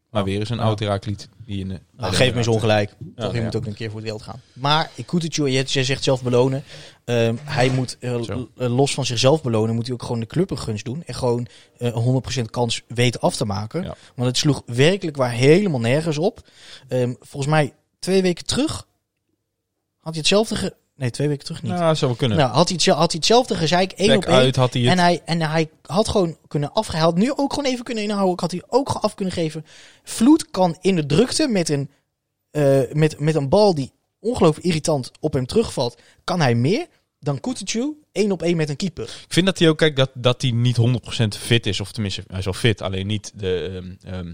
Maar weer eens een Ja. oud Herakliet die in Nou, geef me eens ongelijk. Ja, Toch, je ja. moet ook een keer voor het geld gaan. Maar Kutucu, je, je zegt zelf belonen. Ehm, hij moet eh, eh, los van zichzelf belonen, moet hij ook gewoon de club een gunst doen. En gewoon eh, een 100% kans weten af te maken. Ja. Want het sloeg werkelijk waar helemaal nergens op. Ehm, volgens mij twee weken terug had hij hetzelfde... Nee, twee weken terug niet. Nou, zou wel kunnen. Nou, had hij, hetzelfde, had hij hetzelfde gezeik, één Back op één. uit had hij het. En hij, en hij had gewoon kunnen afgehaald. Nu ook gewoon even kunnen inhouden. Ik had hij ook af kunnen geven. Vloed kan in de drukte met een, eh, met, met een bal die ongelooflijk irritant op hem terugvalt. Kan hij meer dan Kutucu één op één met een keeper. Ik vind dat hij ook, kijk, dat, dat hij niet 100% fit is. Of tenminste, hij is wel fit. Alleen niet de ehm, ehm,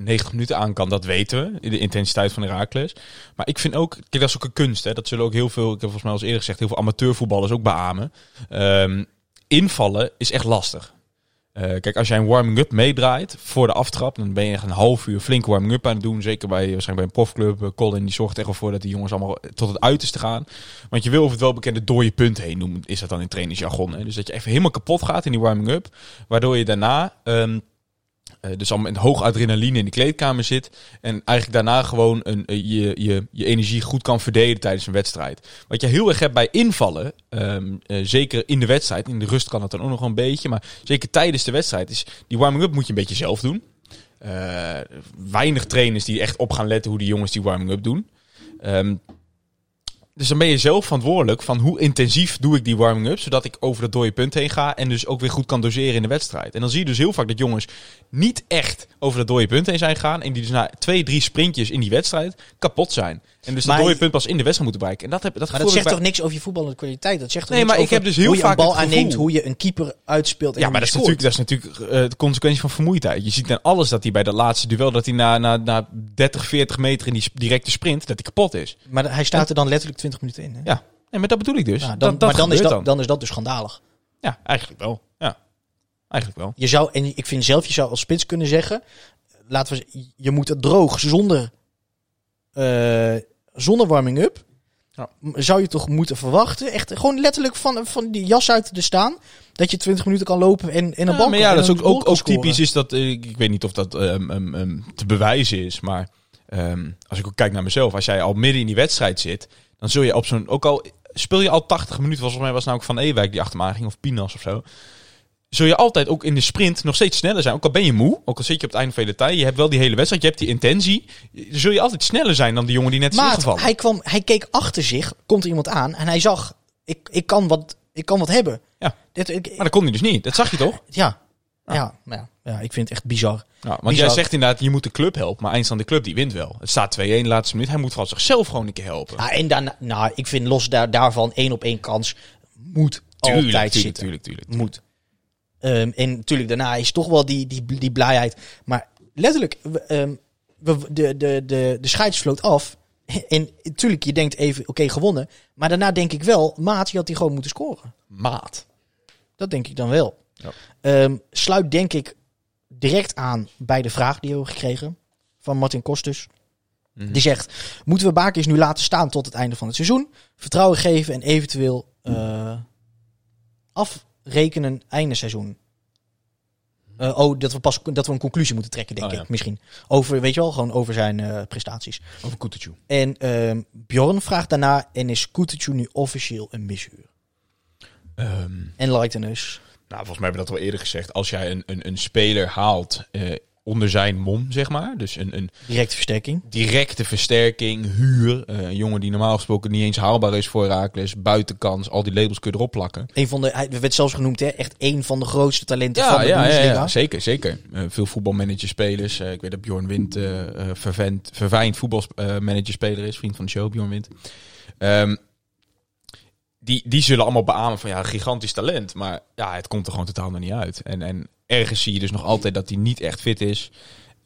90 minuten aan kan, dat weten we. De intensiteit van Herakles. Maar ik vind ook, kijk, dat is ook een kunst. Hè. Dat zullen ook heel veel, ik heb volgens mij al eerder gezegd, heel veel amateurvoetballers ook beamen. Ehm, invallen is echt lastig. Eh, kijk, als jij een warming-up meedraait voor de aftrap, dan ben je echt een half uur flink warming-up aan het doen. Zeker bij, waarschijnlijk bij een profclub. Eh, Colin die zorgt er echt wel voor dat die jongens allemaal tot het uiterste gaan. Want je wil over het welbekende dode punt heen noemen, is dat dan in trainingsjargon. Hè? Dus dat je even helemaal kapot gaat in die warming-up. Waardoor je daarna ehm, eh, dus allemaal met hoog adrenaline in de kleedkamer zit. En eigenlijk daarna gewoon een, eh, je, je, je energie goed kan verdelen tijdens een wedstrijd. Wat je heel erg hebt bij invallen, ehm, eh, zeker in de wedstrijd. In de rust kan het dan ook nog wel een beetje. Maar zeker tijdens de wedstrijd is die warming-up moet je een beetje zelf doen. Weinig trainers die echt op gaan letten hoe die jongens die warming-up doen. Ehm, dus dan ben je zelf verantwoordelijk van hoe intensief doe ik die warming-up, zodat ik over dat dode punt heen ga en dus ook weer goed kan doseren in de wedstrijd. En dan zie je dus heel vaak dat jongens niet echt over dat dode punt heen zijn gegaan en die dus na twee, drie sprintjes in die wedstrijd kapot zijn. En dus Maar- dat dode punt pas in de wedstrijd moeten bereiken. En dat, heb, dat Maar dat zegt toch niks over je voetballende kwaliteit? Dat zegt toch Nee, niks maar ik heb dus heel hoe je vaak een bal aanneemt, hoe je een keeper uitspeelt en Ja, maar dat is, natuurlijk, dat is natuurlijk eh, de consequentie van vermoeidheid. Je ziet aan alles dat hij bij dat laatste duel, dat hij na, na, na 30, 40 meter in die directe sprint, dat hij kapot is. Maar hij staat er dan letterlijk 20 minuten in. Hè? Ja, nee, maar dat bedoel ik dus. Ja, dan, dat, dat maar dan is dat, dan is dat dus schandalig. Ja, eigenlijk wel. Ja, eigenlijk wel. Je zou, en ik vind zelf, je zou als spits kunnen zeggen, laten we je moet het droog zonder, eh, zonder warming-up. Ja. Zou je toch moeten verwachten, echt gewoon letterlijk van, van die jas uit te staan, dat je 20 minuten kan lopen en, en een Ja, bal maar ja, en dat is ook, ook, typisch is dat, eh, ik, ik weet niet of dat ehm, ehm, ehm, te bewijzen is, maar als ik ook kijk naar mezelf, als jij al midden in die wedstrijd zit, dan zul je op zo'n, ook al speel je al 80 minuten, volgens mij was het nou ook Van Ewijk die achter me ging, of Pinas of zo, zul je altijd ook in de sprint nog steeds sneller zijn. Ook al ben je moe, ook al zit je op het einde van de tijd, je hebt wel die hele wedstrijd, je hebt die intentie, zul je altijd sneller zijn dan die jongen die net is Maar ingevallen. hij, kwam, hij keek achter zich, komt er iemand aan en hij zag, ik, ik, kan, wat, ik kan wat hebben. Ja. Dit, ik, Maar dat kon hij dus niet, dat zag je toch? ja. Ja, maar ja, ja, ik vind het echt bizar. Ja, want Bizar. jij zegt inderdaad, je moet de club helpen, maar eindstand de club die wint wel. Het staat 2-1 de laatste minuut, hij moet van zichzelf gewoon een keer helpen. Ja, en daarna, nou, ik vind los daar, daarvan één op één kans moet altijd tuurlijk, zitten. tuurlijk, tuurlijk. Moet. Ehm, en natuurlijk, daarna is toch wel die, die, die blijheid. Maar letterlijk, we, ehm, we, de, de, de, de scheids floot af. En natuurlijk, je denkt even, oké, gewonnen. Maar daarna denk ik wel, maat, je had die gewoon moeten scoren. Maat. Dat denk ik dan wel. Ja. Ehm, sluit denk ik direct aan bij de vraag die we hebben gekregen van Martin Kostus. Mhm. Die zegt, moeten we Bakers nu laten staan tot het einde van het seizoen? Vertrouwen geven en eventueel eh, afrekenen einde seizoen? Eh, oh, dat we pas dat we een conclusie moeten trekken, denk Oh, ja. ik, misschien. Over, weet je wel, gewoon over zijn eh, prestaties. Over Kutucu. En ehm, Bjorn vraagt daarna, en is Kutucu nu officieel een misuur? Ehm, En Lightenus. Nou, volgens mij hebben we dat al eerder gezegd. Als jij een, een, een speler haalt eh, onder zijn mom, zeg maar. Dus een, een Directe versterking. directe versterking, huur. eh, een jongen die normaal gesproken niet eens haalbaar is voor Herakles. Buitenkans, al die labels kun je erop plakken. Een van de, hij werd zelfs genoemd, hè, echt een van de grootste talenten van de ja, ja, ja, zeker, zeker. Eh, veel voetbalmanagerspelers. eh ik weet dat Bjorn Wind vervent, verfijnd voetbalmanagerspeler is. Vriend van de show, Bjorn Wind. Ehm, die, die zullen allemaal beamen van ja, gigantisch talent. Maar ja, het komt er gewoon totaal nog niet uit. En, en ergens zie je dus nog altijd dat hij niet echt fit is.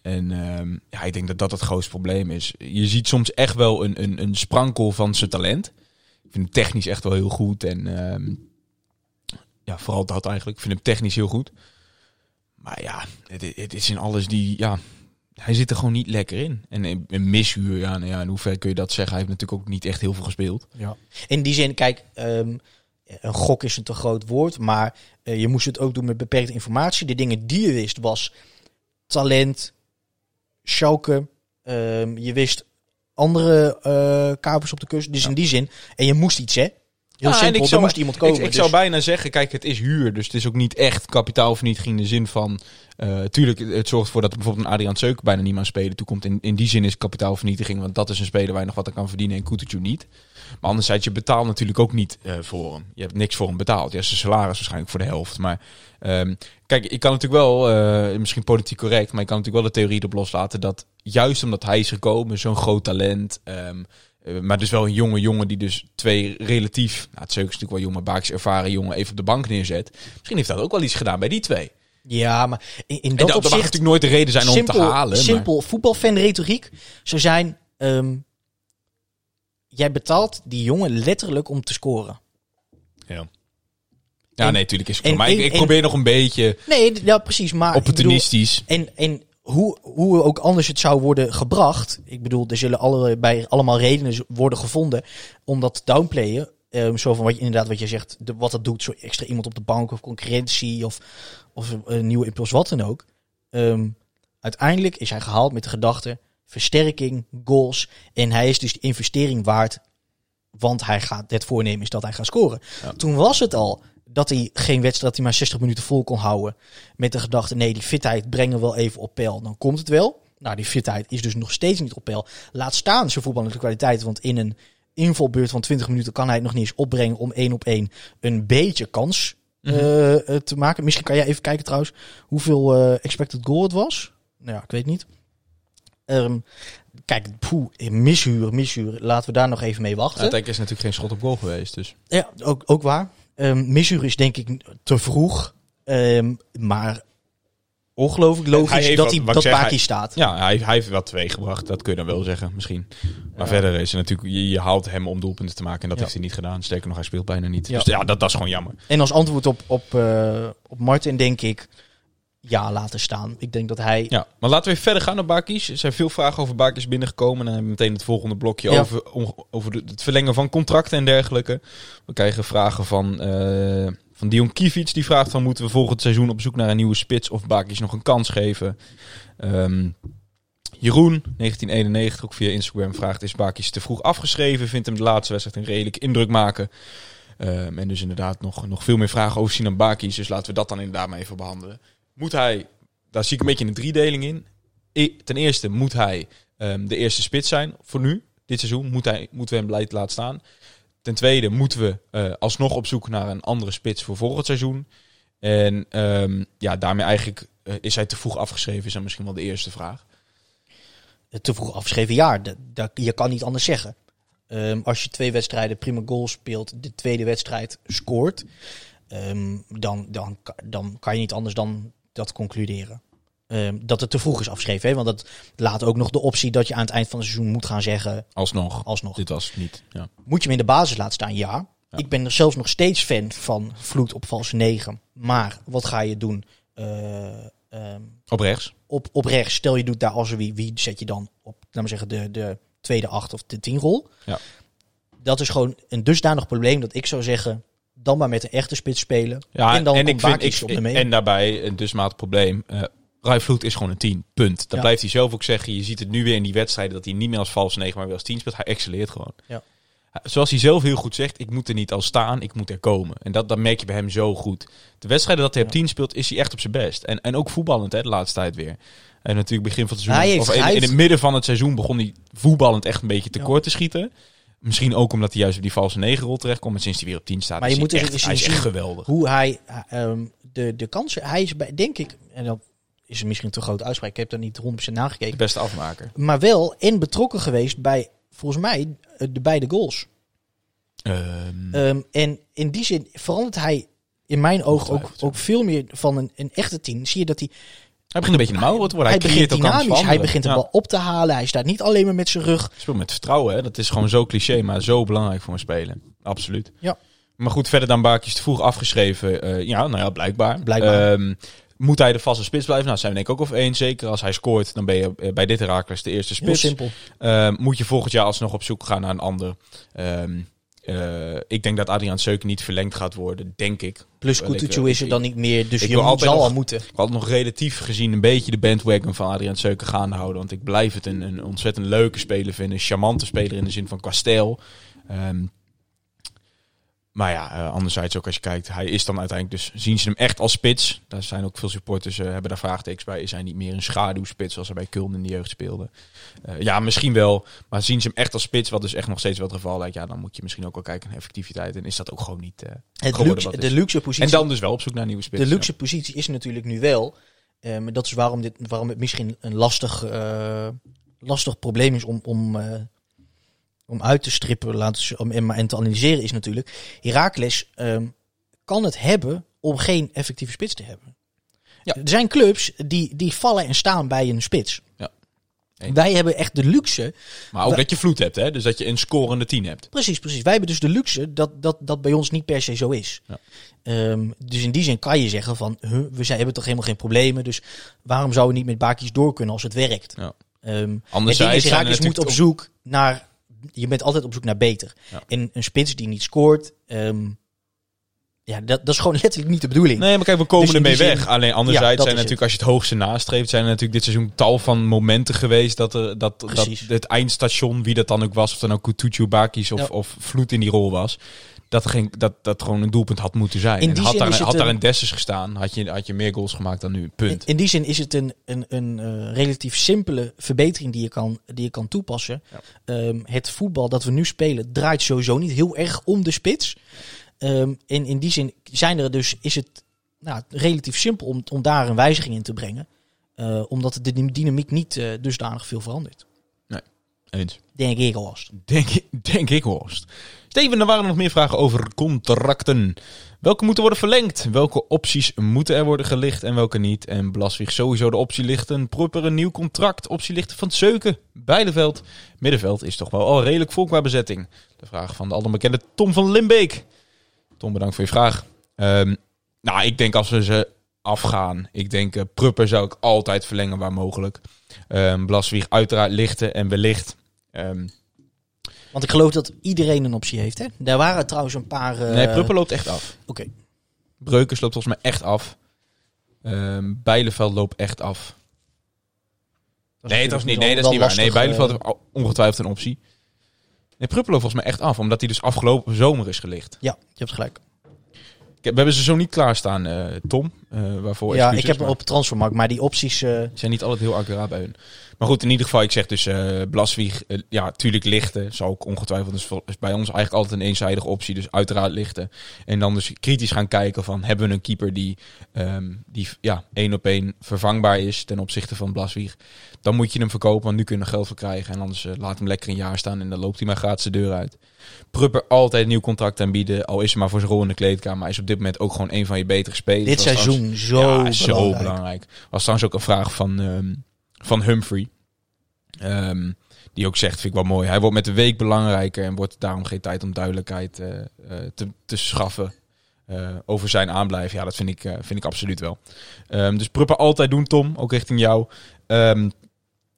En ehm, ja, ik denk dat dat het grootste probleem is. Je ziet soms echt wel een, een, een sprankel van zijn talent. Ik vind hem technisch echt wel heel goed. En ehm, ja, vooral dat eigenlijk. Ik vind hem technisch heel goed. Maar ja, het, het is in alles die... Ja, hij zit er gewoon niet lekker in. En een mishuur, ja, nou ja, in hoeverre kun je dat zeggen? Hij heeft natuurlijk ook niet echt heel veel gespeeld. Ja. In die zin, kijk, ehm, een gok is een te groot woord, maar eh, je moest het ook doen met beperkte informatie. De dingen die je wist was talent, Schalke. ehm, je wist andere eh kapers op de kust. Dus in die zin. En je moest iets, hè? Heel Ja, en ik zou- moest iemand komen. Ik, ik dus- zou bijna zeggen, kijk, het is huur. Dus het is ook niet echt kapitaalvernietiging in de zin van... eh tuurlijk, het zorgt ervoor dat er bijvoorbeeld een Adriaan Seuk bijna niet meer aan spelen toekomt. In, in die zin is kapitaalvernietiging, want dat is een speler waar je nog wat aan kan verdienen en Kutucu niet. Maar anderzijds, je betaalt natuurlijk ook niet eh, voor hem. Je hebt niks voor hem betaald. Ja, zijn salaris waarschijnlijk voor de helft. Maar ehm, kijk, ik kan natuurlijk wel, eh, misschien politiek correct, maar ik kan natuurlijk wel de theorie erop loslaten dat juist omdat hij is gekomen, zo'n groot talent... ehm, eh, maar dus wel een jonge jongen die dus twee relatief... Nou, het is natuurlijk wel jong, maar ervaren jongen even op de bank neerzet. Misschien heeft dat ook wel iets gedaan bij die twee. Ja, maar in, in En dat dat, dat mag opzicht... natuurlijk nooit de reden zijn om te halen. maar- Simpel voetbalfan retoriek zou zijn... ehm, jij betaalt die jongen letterlijk om te scoren. Ja. Ja, En- nee, natuurlijk is het en- voor mij. Ik, probeer nog een beetje Nee, ja, precies. Maar bedoel, opportunistisch. En, en hoe, hoe ook anders het zou worden gebracht. Ik bedoel, er zullen alle, bij allemaal redenen worden gevonden om dat downplayen. Ehm, zo van wat je inderdaad wat je zegt, de, wat dat doet, zo extra iemand op de bank of concurrentie of, of een nieuwe impuls, wat dan ook. Ehm, uiteindelijk is hij gehaald met de gedachte versterking, goals. En hij is dus de investering waard, want hij gaat, het voornemen is dat hij gaat scoren. Ja. Toen was het al dat hij geen wedstrijd, dat hij maar 60 minuten vol kon houden. Met de gedachte, nee, die fitheid brengen we wel even op peil. Dan komt het wel. Nou, die fitheid is dus nog steeds niet op peil. Laat staan zijn voetballende kwaliteit. Want in een invalbeurt van 20 minuten kan hij het nog niet eens opbrengen om één op één een beetje kans Mhm. eh, te maken. Misschien kan jij even kijken trouwens hoeveel eh, expected goal het was. Nou ja, ik weet niet. Ehm, kijk, poeh, mishuur, mishuur. Laten we daar nog even mee wachten. Uiteindelijk is natuurlijk geen schot op goal geweest. Dus. Ja, ook, ook waar. Mishuur is denk ik te vroeg. Ehm, maar ongelooflijk logisch dat, wat- hij, dat zeg, hij- staat. Ja, hij, hij heeft wel twee gebracht. Dat kun je dan wel zeggen, misschien. Maar verder is het natuurlijk... Je, je haalt hem om doelpunten te maken. En dat Ja. heeft hij niet gedaan. Sterker nog, hij speelt bijna niet. Ja. Dus ja, dat, dat is gewoon jammer. En als antwoord op, op, eh, op Martin denk ik ja laten staan. Ik denk dat hij... Ja, maar laten we even verder gaan naar Bakis. Er zijn veel vragen over Bakis binnengekomen. En dan hebben we meteen het volgende blokje Ja. over, over het verlengen van contracten en dergelijke. We krijgen vragen van, eh van Dion Kivic. Die vraagt van, moeten we volgend seizoen op zoek naar een nieuwe spits of Bakis nog een kans geven? Ehm, Jeroen, 1991, ook via Instagram, vraagt: Is Bakis te vroeg afgeschreven? Vindt hem de laatste wedstrijd een redelijke indruk maken? Ehm, en dus inderdaad nog, nog veel meer vragen over Sinan Bakis. Dus laten we dat dan inderdaad maar even behandelen. Moet hij, daar zie ik een beetje een driedeling in. E- ten eerste moet hij ehm, de eerste spits zijn voor nu, dit seizoen. Moet hij, moeten we hem beleid laten staan. Ten tweede moeten we eh, alsnog op zoek naar een andere spits voor volgend seizoen. En ehm, ja, daarmee eigenlijk eh, is hij te vroeg afgeschreven, is dan misschien wel de eerste vraag. te vroeg afgeschreven dat, je kan niet anders zeggen. Ehm, als je twee wedstrijden prima goal speelt, de tweede wedstrijd scoort, dan, dan, dan kan je niet anders dan dat concluderen. Ehm, dat het te vroeg is afgeschreven. Hè? Want dat laat ook nog de optie dat je aan het eind van het seizoen moet gaan zeggen, Alsnog. alsnog. Dit was niet. Ja. Moet je hem in de basis laten staan? Ja. Ja. Ik ben er zelfs nog steeds fan van Vloed op valse 9. Maar wat ga je doen? Eh, ehm, Op rechts. op, op rechts, stel je doet daar als wie, wie zet je dan op, laten we zeggen, de, de tweede acht of de tien rol. Ja. Dat is gewoon een dusdanig probleem dat ik zou zeggen, dan maar met een echte spits spelen. Ja, en dan en ik vind ik, op de mee. en daarbij een dusmatig probleem. eh Rai Vloed is gewoon een 10. Punt. Dat Ja. blijft hij zelf ook zeggen. Je ziet het nu weer in die wedstrijden dat hij niet meer als valse 9, maar weer als 10 speelt. Hij excelleert gewoon. Ja. Zoals hij zelf heel goed zegt, ik moet er niet al staan, ik moet er komen. En dat, dat merk je bij hem zo goed. De wedstrijden dat hij op Ja. 10 speelt, is hij echt op zijn best. En, en ook voetballend, hè, de laatste tijd weer. En natuurlijk begin van het seizoen, Hij of in, het midden van het seizoen begon hij voetballend echt een beetje Ja. tekort te schieten. Misschien ook omdat hij juist op die valse 9 rol terecht komt. En sinds hij weer op 10 staat, Maar is je moet hij dus echt, hij is echt geweldig. Hoe hij eh, ehm, de, de kansen, hij is bij, denk ik, en dat is misschien een te grote uitspraak, ik heb daar niet 100% De nagekeken. beste afmaker. Maar wel en betrokken geweest bij, volgens mij, eh, de beide goals. Ehm, Ehm, en in die zin verandert hij in mijn oog ook, ook veel meer van een, een echte tien. Zie je dat hij hij begint een beetje een mouwer te worden. hij Hij, begint dynamisch. Hij begint de Ja. bal op te halen. Hij staat niet alleen maar met zijn rug. Speel met vertrouwen, hè. Dat is gewoon zo cliché, maar zo belangrijk voor een speler. Absoluut. Ja. Maar goed, verder dan Baakjes te vroeg afgeschreven. eh, ja, nou ja, blijkbaar. Blijkbaar. Ehm, moet hij de vaste spits blijven? Nou, zijn we denk ik ook over één. Zeker als hij scoort, dan ben je eh, bij dit Herakles de eerste Heel spits. simpel. Ehm, moet je volgend jaar alsnog op zoek gaan naar een ander. Ehm, Eh, ik denk dat Adriaan Seuken niet verlengd gaat worden, denk ik. Plus Kutucu is er dan niet meer, dus ik je zal nog- al moeten. Ik had nog relatief gezien een beetje de bandwagon van Adriaan Seuken gaande houden. Want ik blijf het een, een ontzettend leuke speler vinden. Een charmante speler in de zin van qua stijl. Maar ja, eh, anderzijds ook als je kijkt, hij is dan uiteindelijk dus, zien ze hem echt als spits. Daar zijn ook veel supporters, eh, hebben daar vraagtekens bij. Is hij niet meer een schaduwspits zoals hij bij Kuln in de jeugd speelde? Eh, ja, misschien wel. Maar zien ze hem echt als spits, wat dus echt nog steeds wel het geval lijkt. Ja, dan moet je misschien ook wel kijken naar effectiviteit. En is dat ook gewoon niet Het luxe, de luxe positie En dan dus wel op zoek naar nieuwe spits. de luxe positie is natuurlijk nu wel. ehm, dat is waarom, dit, waarom het misschien een lastig, lastig probleem is om, om, om uit te strippen laten, ze- om, en, en te analyseren. Is natuurlijk. Heracles ehm, kan het hebben om geen effectieve spits te hebben. Ja. Er zijn clubs die, die vallen en staan bij een spits. Ja. Eens. Wij hebben echt de luxe Maar ook dat je vloed hebt, hè? Dus dat je een scorende tien hebt. Precies, precies. Wij hebben dus de luxe dat dat, dat bij ons niet per se zo is. Ja. Ehm, dus in die zin kan je zeggen van, huh, we zijn, hebben toch helemaal geen problemen. Dus waarom zouden we niet met Baki's door kunnen als het werkt? Ja. Ehm, het ding Anderzijds is, er Herakles moet op zoek naar, je bent altijd op zoek naar beter. Ja. En een spits die niet scoort, ehm, ja, dat, dat is gewoon (laughs) letterlijk niet de bedoeling. Nee, maar kijk, we komen Dus ermee weg. Alleen Ja, anderzijds dat zijn natuurlijk, als je het hoogste nastreeft, zijn er natuurlijk dit seizoen tal van momenten geweest dat, er, dat, dat het eindstation, wie dat dan ook was, of dan ook Kutucu, Bakis of, Ja. of Vloed in die rol was, dat, er geen, dat dat gewoon een doelpunt had moeten zijn. In en die had zin daar, is het had daar een- een Dessus gestaan, had je, had je meer goals gemaakt dan nu. In, Punt. in die zin is het een, een, een eh, relatief simpele verbetering die je kan, die je kan toepassen. Ja. Ehm, het voetbal dat we nu spelen draait sowieso niet heel erg om de spits. Ehm, en in die zin zijn er dus, is het nou, relatief simpel om, om daar een wijziging in te brengen. Eh, omdat de dynamiek niet eh, dusdanig veel verandert. Eens. Denk ik alvast. Denk, ik- denk ik, Horst. Steven, er waren nog meer vragen over contracten. Welke moeten worden verlengd? Welke opties moeten er worden gelicht en welke niet? En Blaswig sowieso de optie lichten. Proper een nieuw contract. Optie lichten van Zeuken. Beideveld. Middenveld is toch wel al redelijk vol qua bezetting. De vraag van de allembekende Tom van Limbeek. Tom, bedankt voor je vraag. Ehm, nou, ik denk als we ze afgaan. Ik denk eh Prupper zou ik altijd verlengen waar mogelijk. Ehm Blaswig uiteraard lichten en wellicht... ehm, Want ik geloof dat iedereen een optie heeft. Hè? Daar waren trouwens een paar. eh, Nee, Prupper loopt echt af. Oké. Breukers loopt volgens mij echt af. Ehm Bijleveld loopt echt af. Nee, dat is niet, nee, dat is niet waar. Nee, Bijleveld eh, heeft ongetwijfeld een optie. Nee, Prupper loopt volgens mij echt af, omdat hij dus afgelopen zomer is gelicht. Ja, je hebt gelijk. We hebben ze zo niet klaarstaan, eh Tom. eh waarvoor ja, excuses, ik heb hem maar op transfermarkt, maar die opties. eh, zijn niet altijd heel accuraat bij hun. Maar goed, in ieder geval, ik zeg dus Blaswieg, ja, tuurlijk lichten. Zou ook ongetwijfeld, dus is bij ons eigenlijk altijd een eenzijdige optie. Dus uiteraard lichten. En dan dus kritisch gaan kijken van, hebben we een keeper die, ehm, die ja, één op één vervangbaar is ten opzichte van Blaswieg. Dan moet je hem verkopen, want nu kun je er geld voor krijgen. En anders laat hem lekker een jaar staan en dan loopt hij maar gratis de deur uit. Prupper altijd een nieuw contract aanbieden, al is het maar voor zijn rol in de kleedkamer. Hij is op dit moment ook gewoon een van je betere spelers. dit trouwens- seizoen zo, ja, belangrijk. zo belangrijk. Was trouwens ook een vraag van, ehm, van Humphrey. Ehm, die ook zegt, vind ik wel mooi. Hij wordt met de week belangrijker en wordt daarom geen tijd om duidelijkheid eh, eh, te, te schaffen eh, over zijn aanblijf. Ja, dat vind ik, vind ik absoluut wel. Ehm, dus Prupper altijd doen, Tom, ook richting jou. Ehm,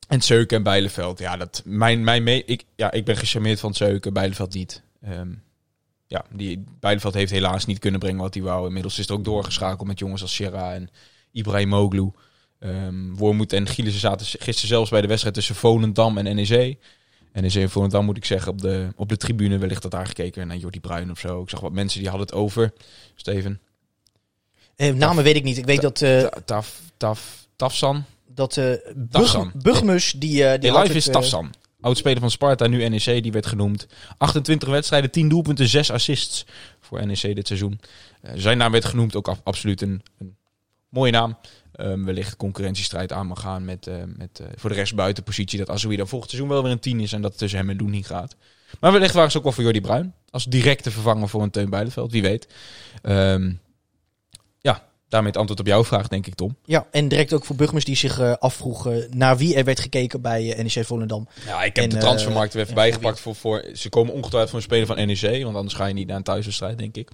en Zeuken en Bijleveld. Ja, dat, mijn, mijn me ik, ja, ik ben gecharmeerd van Zeuken, Bijleveld niet. Ehm, ja, die Bijleveld heeft helaas niet kunnen brengen wat hij wou. Inmiddels is er ook doorgeschakeld met jongens als Sierra en Ibrahimoglu. Ehm Wormoed en Gielissen zaten gisteren zelfs bij de wedstrijd tussen Volendam en NEC. NEC en Volendam moet ik zeggen op de, op de tribune. Wellicht dat daar gekeken naar Jordi Bruin of zo. Ik zag wat mensen die hadden het over. Steven. Eh, namen weet ik niet. Ik weet dat, eh Ta- Taf, taf, Tafsan. Dat Bug, Tafsan. Bugmus, die, eh die live is eh, Tafsan. Oudspeler van Sparta, nu NEC, die werd genoemd. 28 wedstrijden, 10 doelpunten, 6 assists voor NEC dit seizoen. Zijn naam werd genoemd, ook ab- absoluut een, een mooie naam. Ehm, wellicht concurrentiestrijd aan mag gaan met, met voor de rest buitenpositie. Dat Azoui dan volgend seizoen wel weer een 10 is en dat het tussen hem en Doen niet gaat. Maar wellicht waren ze ook wel voor Jordi Bruin. Als directe vervanger voor een Teun Bijleveld, wie weet. Ehm, ja, daarmee het antwoord op jouw vraag, denk ik, Tom. Ja, en direct ook voor Bugmus die zich eh, afvroeg eh, naar wie er werd gekeken bij eh, NEC Volendam. Ja, ik heb En, de eh, transfermarkt er even ja, bijgepakt voor, voor... Ze komen ongetwijfeld voor een speler van NEC, want anders ga je niet naar een thuiswedstrijd, denk ik.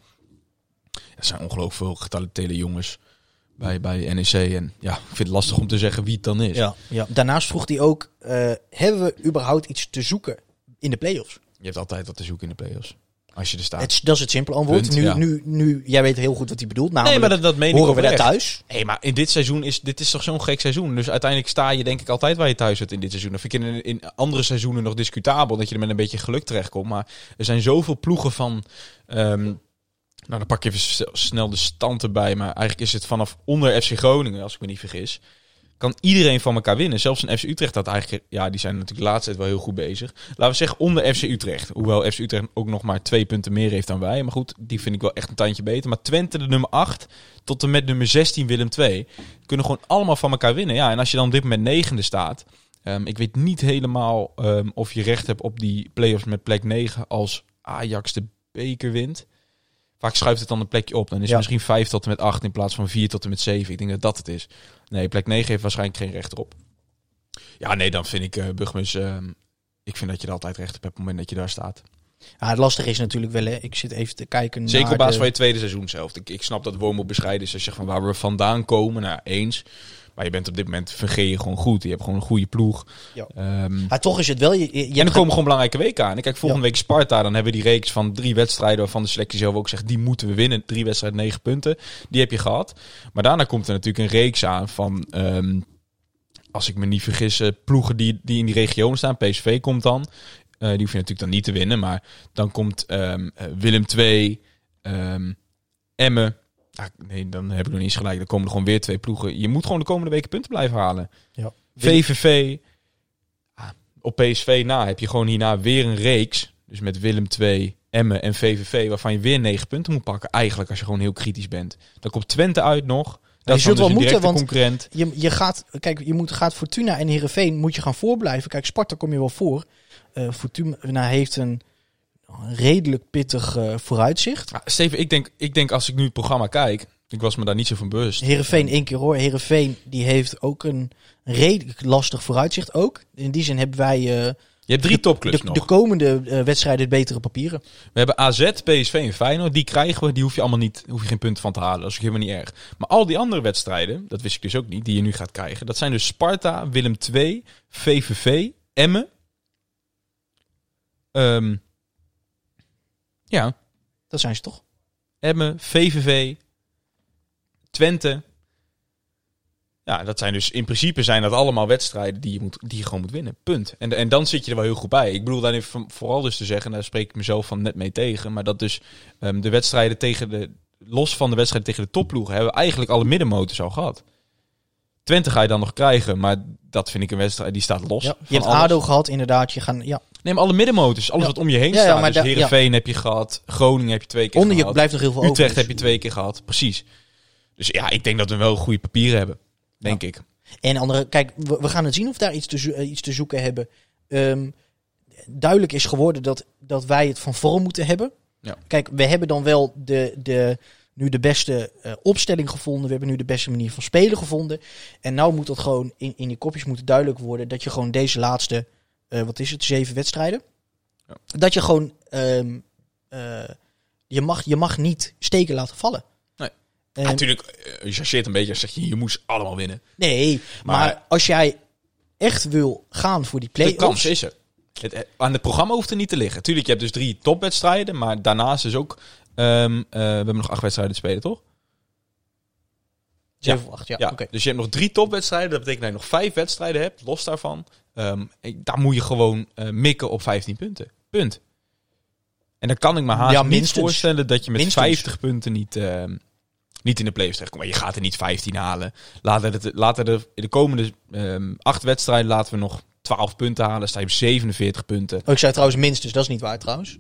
Er zijn ongelooflijk veel getalenteerde jongens bij, bij NEC. En ja, ik vind het lastig om te zeggen wie het dan is. Ja, ja. Daarnaast vroeg hij ook, hebben we überhaupt iets te zoeken in de play-offs? Je hebt altijd wat te zoeken in de play-offs. Als je er staat. Het, dat is het simpele antwoord. Punt, nu, ja. nu, nu, jij weet heel goed wat hij bedoelt. Namelijk, nee, maar dat, dat meen ik horen we daar thuis? Nee, maar in dit seizoen is dit is toch zo'n gek seizoen. Dus uiteindelijk sta je denk ik altijd waar je thuis zit in dit seizoen. Dat vind ik in, in andere seizoenen nog discutabel. Dat je er met een beetje geluk terechtkomt. Maar er zijn zoveel ploegen van... ehm, nou, dan pak je even snel de stand erbij. Maar eigenlijk is het vanaf onder FC Groningen, als ik me niet vergis... kan iedereen van elkaar winnen. Zelfs een FC Utrecht dat eigenlijk... Ja, die zijn natuurlijk de laatste tijd wel heel goed bezig. Laten we zeggen onder FC Utrecht. Hoewel FC Utrecht ook nog maar twee punten meer heeft dan wij. Maar goed, die vind ik wel echt een tandje beter. Maar Twente de nummer 8 tot en met nummer 16 Willem 2 kunnen gewoon allemaal van elkaar winnen. Ja, en als je dan op dit moment negende staat... ehm, ik weet niet helemaal ehm, of je recht hebt op die play-offs met plek 9 als Ajax de beker wint. Vaak schuift het dan een plekje op. Dan is Ja. het misschien 5 tot en met 8 in plaats van 4 tot en met 7. Ik denk dat dat het is. Nee, plek 9 heeft waarschijnlijk geen recht erop. Ja, nee, dan vind ik Bugmus... ehm, ik vind dat je er altijd recht op hebt op het moment dat je daar staat. Ja, het lastige is natuurlijk wel, hè. ik zit even te kijken Zeker naar op basis de- van je tweede seizoen zelf. Ik, ik snap dat Wormoed bescheiden is als je zegt van waar we vandaan komen. Nou, eens. Maar je bent op dit moment vergeet je gewoon goed. Je hebt gewoon een goede ploeg. Ja. Ehm, Maar toch is het wel... Je, en er komen gewoon belangrijke weken aan. En kijk, volgende Ja. week Sparta. Dan hebben we die reeks van drie wedstrijden waarvan de selectie zelf ook zegt... die moeten we winnen. Drie wedstrijden, negen punten. Die heb je gehad. Maar daarna komt er natuurlijk een reeks aan van... ehm, als ik me niet vergis, eh, ploegen die, die in die region staan. PSV komt dan. Eh, die hoef je natuurlijk dan niet te winnen. Maar dan komt ehm, eh, Willem II, ehm Emmen. Ah, nee, dan heb ik nog niet eens gelijk. Dan komen er gewoon weer twee ploegen. Je moet gewoon de komende weken punten blijven halen. Ja. VVV. ah, op PSV na heb je gewoon hierna weer een reeks. Dus met Willem II, Emmen en VVV. Waarvan je weer negen punten moet pakken. Eigenlijk als je gewoon heel kritisch bent. Dan komt Twente uit nog. Dat is zult dus wel moeten, want- concurrent. Je, je gaat, kijk, je moet, gaat Fortuna en Heerenveen moet je gaan voorblijven. Kijk, Sparta kom je wel voor. Eh, Fortuna heeft een redelijk pittig eh, vooruitzicht. Ah, Steven, ik denk, ik denk als ik nu het programma kijk. Ik was me daar niet zo van bewust. Heerenveen één keer hoor. Heerenveen die heeft ook een redelijk lastig vooruitzicht ook. In die zin hebben wij eh, Je hebt drie topclubs de, nog. de komende eh, wedstrijden betere papieren. We hebben AZ, PSV en Feyenoord. Die krijgen we. Die hoef je allemaal niet, hoef je geen punten van te halen. Dat is ook helemaal niet erg. Maar al die andere wedstrijden, dat wist ik dus ook niet, die je nu gaat krijgen. Dat zijn dus Sparta, Willem II, VVV, Emmen. Ehm, ja, Dat zijn ze toch? Emmen, VVV, Twente. Ja, dat zijn dus in principe zijn dat allemaal wedstrijden die je, moet, die je gewoon moet winnen. Punt. En, en dan zit je er wel heel goed bij. Ik bedoel daar even vooral dus te zeggen, en daar spreek ik mezelf van net mee tegen, maar dat dus ehm, de wedstrijden tegen de, los van de wedstrijden tegen de topploegen, hebben we eigenlijk alle middenmotors al gehad. Twente ga je dan nog krijgen, maar dat vind ik een wedstrijd die staat los. Ja. Je hebt alles. ADO gehad inderdaad. Je gaan, ja. Nee, maar alle middenmotors, alles Ja. wat om je heen staat. maar dus. Heerenveen heb je gehad, Groningen heb je twee keer Onder je gehad. blijft nog heel veel over. Utrecht dus- heb je twee keer gehad, precies. Dus ja, ik denk dat we wel goede papieren hebben. Denk ik. En andere, kijk, we, we gaan het zien of daar iets te, zo- eh, iets te zoeken hebben. Ehm, duidelijk is geworden dat, dat wij het van vorm moeten hebben. Ja. Kijk, we hebben dan wel de, de, nu de beste eh, opstelling gevonden. We hebben nu de beste manier van spelen gevonden. En nou moet dat gewoon in, in die kopjes moeten duidelijk worden. Dat je gewoon deze laatste, eh, wat is het, zeven wedstrijden. Ja. Dat je gewoon, ehm, eh, je, mag, je mag niet steken laten vallen. Nee. En- Natuurlijk, je chargeert een beetje als zeg je, je moest allemaal winnen. Nee, maar, Maar- als jij echt wil gaan voor die De kans play-offs... is er. Het, aan het programma hoeft er niet te liggen. Tuurlijk, je hebt dus drie topwedstrijden, maar daarnaast is ook... ehm, eh, we hebben nog acht wedstrijden te spelen, toch? Of acht, ja. Ja, dus je hebt nog drie topwedstrijden. Dat betekent dat je nog vijf wedstrijden hebt, los daarvan. Ik- daar moet je gewoon eh, mikken op 15 punten. Punt. En dan kan ik me haast Ja, niet voorstellen dat je met Minstens. 50 punten niet, ehm, niet in de play-offs terechtkomt. Maar je gaat er niet 15 halen. Laten de, laten de, in de komende acht wedstrijden laten we nog 12 punten halen. Dan sta je op 47 punten. Oh, ik zei trouwens minstens, dat is niet waar trouwens.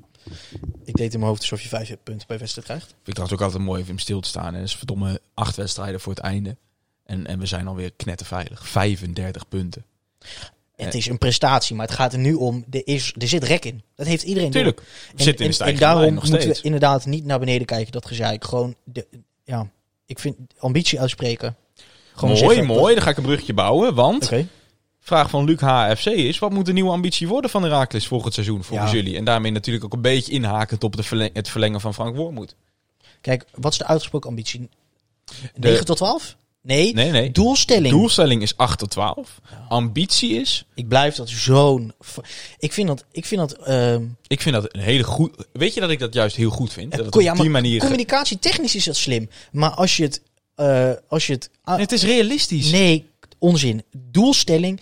Ik deed in mijn hoofd alsof je vijf punten per wedstrijd krijgt. Ik trouwens ook altijd mooi even om stil te staan. En dat is verdomme acht wedstrijden voor het einde. En, en we zijn alweer knetterveilig. 35 punten. Het is een prestatie, maar het gaat er nu om, er, is, er zit rek in. Dat heeft iedereen. Tuurlijk. En, zitten in de en, en daarom nog moeten we inderdaad niet naar beneden kijken, dat gezeik. Gewoon, de, ja, ik vind ambitie uitspreken. Gewoon mooi, mooi. Dan ga ik een bruggetje bouwen. Want, Oké. Vraag van Luc HFC is... wat moet de nieuwe ambitie worden van Herakles volgend seizoen volgens Ja. jullie? En daarmee natuurlijk ook een beetje inhakend op de verleng- het verlengen van Frank Wormoed. Kijk, wat is de uitgesproken ambitie? De- 9 tot 12? Nee, Nee, nee. doelstelling. Doelstelling is 8 tot 12. Ambitie is... Ik blijf dat zo'n... Ik vind dat... Ik vind dat ehm, Ik vind dat een hele goed... Weet je dat ik dat juist heel goed vind? Dat het ja, op die manier... communicatie technisch is dat slim. Maar als je het... eh, als je het Het is realistisch. nee, onzin. Doelstelling...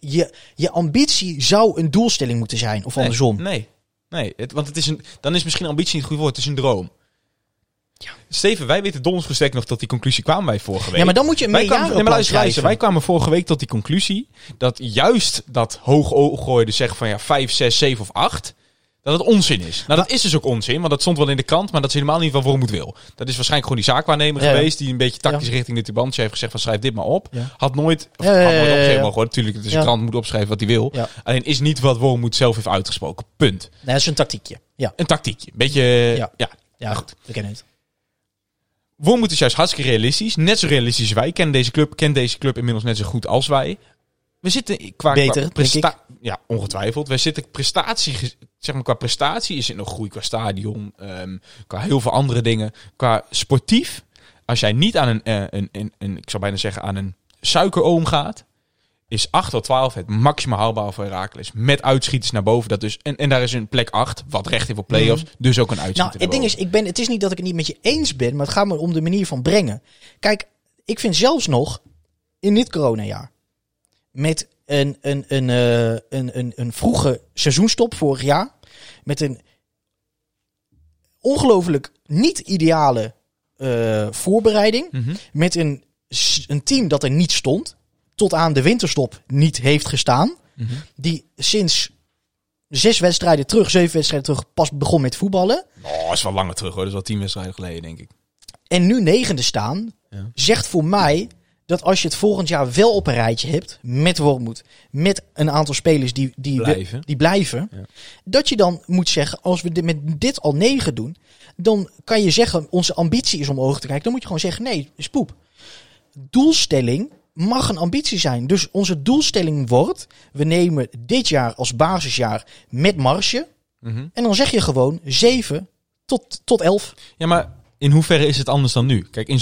Je, je ambitie zou een doelstelling moeten zijn. Of Nee, andersom. Nee, nee het, want het is een, dan is misschien ambitie niet het goede woord. Het is een droom. Steven, wij weten donders versterkt nog tot die conclusie kwamen wij vorige week. Ja, maar dan moet je een wij kwamen, nee, maar luister, wij kwamen vorige week tot die conclusie dat juist dat hoog gooien, dus zeggen van ja 5, 6, 7 of 8, dat het onzin is. Nou, dat is dus ook onzin, want dat stond wel in de krant, maar dat is helemaal niet wat Wormoed wil. Dat is waarschijnlijk gewoon die zaakwaarnemer Ja, geweest die een beetje tactisch Ja. richting de tubantje heeft gezegd van schrijf dit maar op. Ja. Had nooit, had nooit opgeschreven mogen. Natuurlijk, Ja. een krant, moet opschrijven wat hij wil. Alleen is niet wat Wormoed zelf heeft uitgesproken. Punt. Nee, dat is een tactiekje. Ja, Een tactiekje. Beetje, Ja. ja. ja goed. We kennen het. Wormoed is juist hartstikke realistisch. Net zo realistisch als wij. Kennen deze club, kent deze club inmiddels net zo goed als wij. We zitten qua, Beter, qua denk presta- Ja, ongetwijfeld. We zitten prestatie, zeg maar qua prestatie is het nog groei qua stadion, ehm, qua heel veel andere dingen. Qua sportief, als jij niet aan een, eh, een, een, een ik zou bijna zeggen aan een suikeroom gaat, is 8 tot 12 het maximaal haalbaar voor Herakles. Met uitschieters naar boven. Dat dus, en, en daar is een plek 8, wat recht heeft op play-offs. Dus ook een uitschieter Nou, het ding is, ik ben, het is niet dat ik het niet met je eens ben, maar het gaat me om de manier van brengen. Kijk, ik vind zelfs nog in dit coronajaar met een, een, een, eh, een, een, een vroege seizoenstop vorig jaar, met een ongelooflijk niet ideale eh, voorbereiding, Mhm. met een, een team dat er niet stond, tot aan de winterstop niet heeft gestaan, Mhm. die sinds zes wedstrijden terug, zeven wedstrijden terug, pas begon met voetballen. Oh, is wel langer terug hoor. Dat is wel tien wedstrijden geleden, denk ik. en nu negende staan, Ja. zegt voor mij dat als je het volgend jaar wel op een rijtje hebt, met Wormoed, met een aantal spelers die, die Blijven. die blijven Ja. dat je dan moet zeggen, als we dit met dit al negen doen, dan kan je zeggen, onze ambitie is om omhoog te kijken. Dan moet je gewoon zeggen, nee, is poep. Doelstelling mag een ambitie zijn. Dus onze doelstelling wordt, we nemen dit jaar als basisjaar met marge. Mhm. En dan zeg je gewoon 7 tot, tot 11. Ja, maar in hoeverre is het anders dan nu? Kijk, in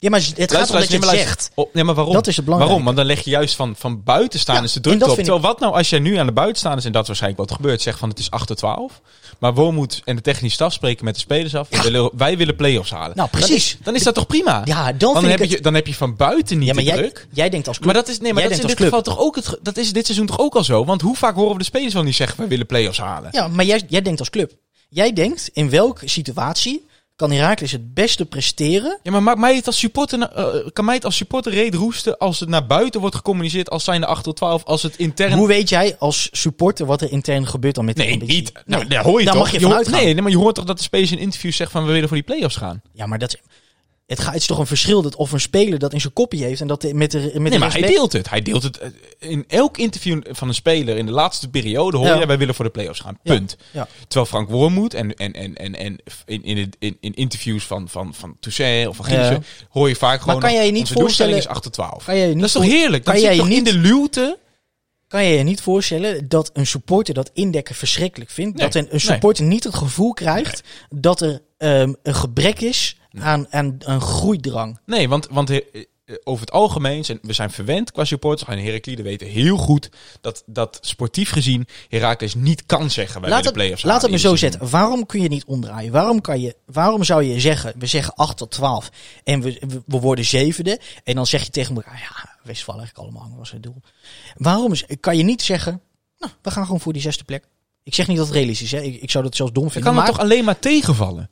Ja, maar het gaat om dat je het nee, zegt. luister. Oh, nee, maar waarom? Dat is het belangrijke. Waarom? Want dan leg je juist van, van buitenstaanders Ja, de druk op. Terwijl wat nou als jij nu aan de buitenstaanders, en dat is waarschijnlijk wat er gebeurt, zegt van het is 8 tot 12. Maar Wormoed en de technische staf spreken met de spelers af. Willen, wij willen play-offs halen. Nou, Dan precies. is, dan is dat toch prima? Ja, dan, dan, heb ik je, dan heb je van buiten niet Ja, maar de jij, druk. jij denkt als club. Maar dat is, nee, maar Jij dat is in dit geval toch ook het, dat is dit seizoen toch ook al zo? Want hoe vaak horen we de spelers wel niet zeggen, wij willen play-offs halen? Ja, maar jij, jij denkt als club. Jij denkt in welke situatie kan Herakles het beste presteren. Ja, maar maakt mij het als supporter, na- eh, kan mij het als supporter reed roesten als het naar buiten wordt gecommuniceerd als zijn de 8 tot 12, als het intern... Hoe weet jij als supporter wat er intern gebeurt dan met Nee, niet. Nou, Nee, daar hoor je toch? mag je hoort-. Nee, nee, maar je hoort toch dat de spelers in interviews zeggen van we willen voor die play-offs gaan. Ja, maar dat, het, gaat, het is toch een verschil dat of een speler dat in zijn kopje heeft en dat de- met de met Nee, de maar hij deelt het. Hij deelt het eh, in elk interview van een speler in de laatste periode hoor Ja. je wij willen voor de play-offs gaan. Punt. Ja. Terwijl Frank Wormoed en, en, en, en, en in, in, in, in interviews van, van, van Toussaint of van Giezen Ja. hoor je vaak gewoon kan nog, jij je niet voorstellen- is 8 tot 12. Kan jij je niet dat is toch heerlijk? Kan jij je toch in niet- de luwte? Kan je je niet voorstellen dat een supporter dat indekken verschrikkelijk vindt? Nee, dat een, een nee. supporter niet het gevoel krijgt dat er ehm, een gebrek is aan, aan een groeidrang. Nee, want, want eh, eh, over het algemeen zijn we zijn verwend qua supporters. En Heraklide weten heel goed dat, dat sportief gezien Herakles niet kan zeggen wij Laat het, play-offs laat het me zo zetten. Waarom kun je niet omdraaien? Waarom, kan je, waarom zou je zeggen, we zeggen 8 tot 12 en we, we, worden zevende. En dan zeg je tegen elkaar, ja, Westfalen eigenlijk allemaal was het doel. Waarom kan je niet zeggen, nou, we gaan gewoon voor die zesde plek. Ik zeg niet dat het realistisch is, hè. Ik, ik zou dat zelfs dom Je vinden. kan het Maar, toch alleen maar tegenvallen?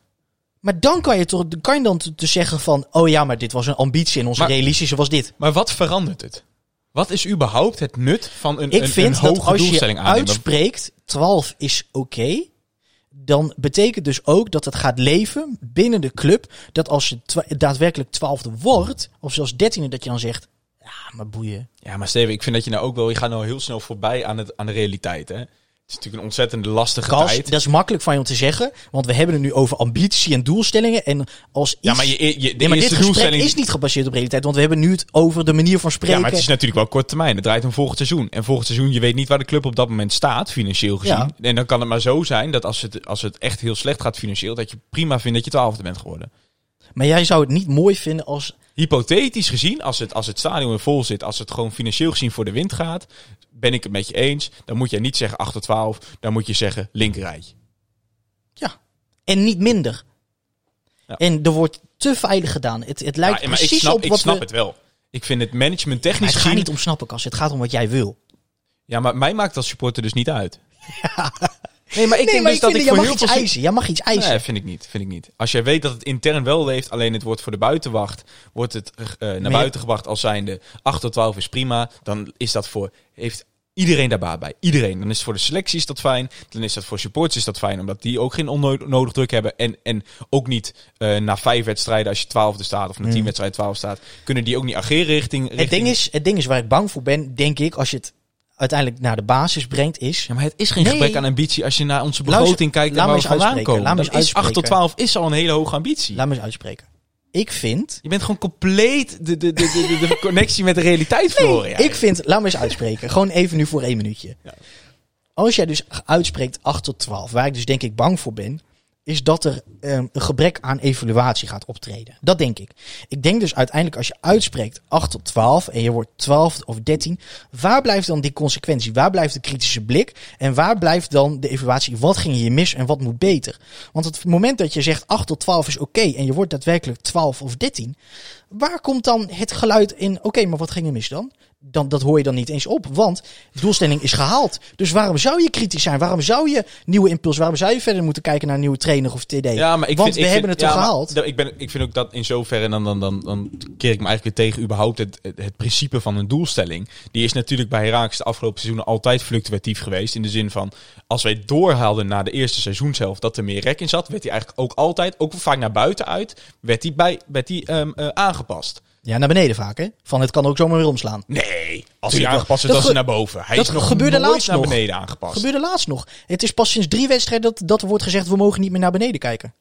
Maar dan kan je toch kan je dan te, te zeggen van, oh ja, maar dit was een ambitie en onze Maar- realistische was dit. Maar wat verandert het? Wat is überhaupt het nut van een, Ik een, vind een dat hoge als je uitspreekt 12 is oké, dan betekent dus ook dat het gaat leven binnen de club. Dat als je daadwerkelijk twaalfde wordt, of zelfs dertiende, dat je dan zegt, ja, maar boeien. Ja, maar Steven, ik vind dat je nou ook wel... Je gaat nou heel snel voorbij aan, het, aan de realiteit, hè? Het is natuurlijk een ontzettend lastige tijd. dat is makkelijk van je om te zeggen, want we hebben het nu over ambitie en doelstellingen. En als iets... Ja, maar je, je, de Nee, maar dit eerste gesprek doelstelling... is niet gebaseerd op realiteit, want we hebben nu het over de manier van spreken. Ja, maar het is natuurlijk wel kort termijn. Het draait om volgend seizoen. En volgend seizoen, je weet niet waar de club op dat moment staat, financieel gezien. Ja. En dan kan het maar zo zijn dat als het, als het echt heel slecht gaat financieel, dat je prima vindt dat je twaalfde bent geworden. Maar jij zou het niet mooi vinden als hypothetisch gezien, als het, als het stadion weer vol zit, als het gewoon financieel gezien voor de wind gaat, ben ik het met je eens. Dan moet je niet zeggen 8 tot 12, dan moet je zeggen linkerrijtje. Ja. En niet minder. Ja. En er wordt te veilig gedaan. Het, het lijkt Ja, maar ik precies snap, op ik wat snap we... het wel. Ik vind het management technisch het gaat niet om snappen, Kas. Het gaat om wat jij wil. Ja, maar mij maakt als supporter dus niet uit. (laughs) Nee, maar ik nee, denk maar dus ik dat ik voor mag heel iets veel... eisen. Jij mag iets eisen. Nee, vind ik niet. Vind ik niet. Als jij weet dat het intern wel leeft, alleen het wordt voor de buitenwacht, wordt het eh, naar Maar- buiten gebracht als zijnde 8 tot 12 is prima, dan is dat voor, heeft iedereen daar baat bij. Iedereen. Dan is het voor de selectie is dat fijn, dan is dat voor supporters is dat fijn, omdat die ook geen onnodig druk hebben en, en ook niet eh, na vijf wedstrijden, als je twaalfde staat of na tien Hmm. wedstrijden twaalf staat, kunnen die ook niet ageren richting... het, richting... ding is, het ding is waar ik bang voor ben, denk ik, als je het uiteindelijk naar de basis brengt, is... Ja, maar het is geen Nee. gebrek aan ambitie als je naar onze Luister, begroting kijkt en waar we eens vandaan komen. laat Dan is 8 tot uitspreken. 12 is al een hele hoge ambitie. Laat me eens uitspreken. Ik vind... Je bent gewoon compleet de, de, de, de, de, (laughs) connectie met de realiteit verloren. ja. Ik vind, laat me eens uitspreken. Gewoon even nu voor één minuutje. Ja. Als jij dus uitspreekt 8 tot 12, waar ik dus denk ik bang voor ben, is dat er ehm, een gebrek aan evaluatie gaat optreden. Dat denk ik. Ik denk dus uiteindelijk als je uitspreekt 8 tot 12 en je wordt 12 of 13, waar blijft dan die consequentie? Waar blijft de kritische blik? En waar blijft dan de evaluatie? Wat ging je mis en wat moet beter? Want het moment dat je zegt 8 tot 12 is oké en je wordt daadwerkelijk 12 of 13, waar komt dan het geluid in? Oké, maar wat ging er mis dan? Dan? Dat hoor je dan niet eens op, want de doelstelling is gehaald. Dus waarom zou je kritisch zijn? Waarom zou je nieuwe impuls? Waarom zou je verder moeten kijken naar een nieuwe trainer of TD? Ja, maar ik want vind, we ik hebben vind- het toch ja, maar gehaald? Ik, ben, ik vind ook dat in zoverre, dan, dan, dan, dan keer ik me eigenlijk weer tegen überhaupt het, het, het principe van een doelstelling. Die is natuurlijk bij Herakles de afgelopen seizoenen altijd fluctuatief geweest. In de zin van, als wij doorhaalden naar de eerste seizoenshelft dat er meer rek in zat, werd hij eigenlijk ook altijd, ook vaak naar buiten uit, werd hij, bij, werd hij ehm, eh, aangepast. Ja, naar beneden vaak, hè? Van het kan ook zomaar weer omslaan. Nee, als hij aangepast is, Dat dan is hij naar boven. Hij dat is nog gebeurde nooit laatst naar nog. beneden aangepast. Gebeurde laatst nog. Het is pas sinds drie wedstrijden dat, dat er wordt gezegd, we mogen niet meer naar beneden kijken.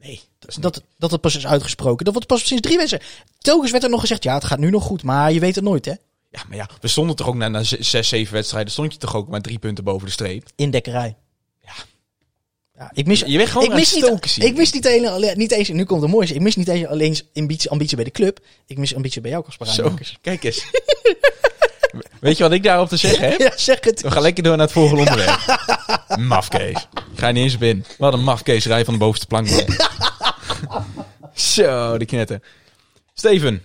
Nee, dat is Dat, dat het pas is uitgesproken. Dat wordt pas sinds drie wedstrijden. Telkens werd er nog gezegd, ja, het gaat nu nog goed, maar je weet het nooit, hè? Ja, maar ja, we stonden toch ook na, na zes, zeven wedstrijden, stond je toch ook maar drie punten boven de streep. Indekkerij. Ja. Ik mis, Je bent gewoon ik mis niet, ik mis niet, alleen, niet eens, nu komt het mooiste, ik mis niet eens alleen ambitie, ambitie bij de club. Ik mis ambitie bij jou, Kasper Zo, kijk eens. (laughs) Weet je wat ik daarop te zeggen heb? (laughs) Ja, zeg het. We gaan lekker door naar het volgende onderwerp. (laughs) Mafkees. Ga je niet eens op in. Wat een mafkeeserij van de bovenste plank. Zo, de knetten. Steven,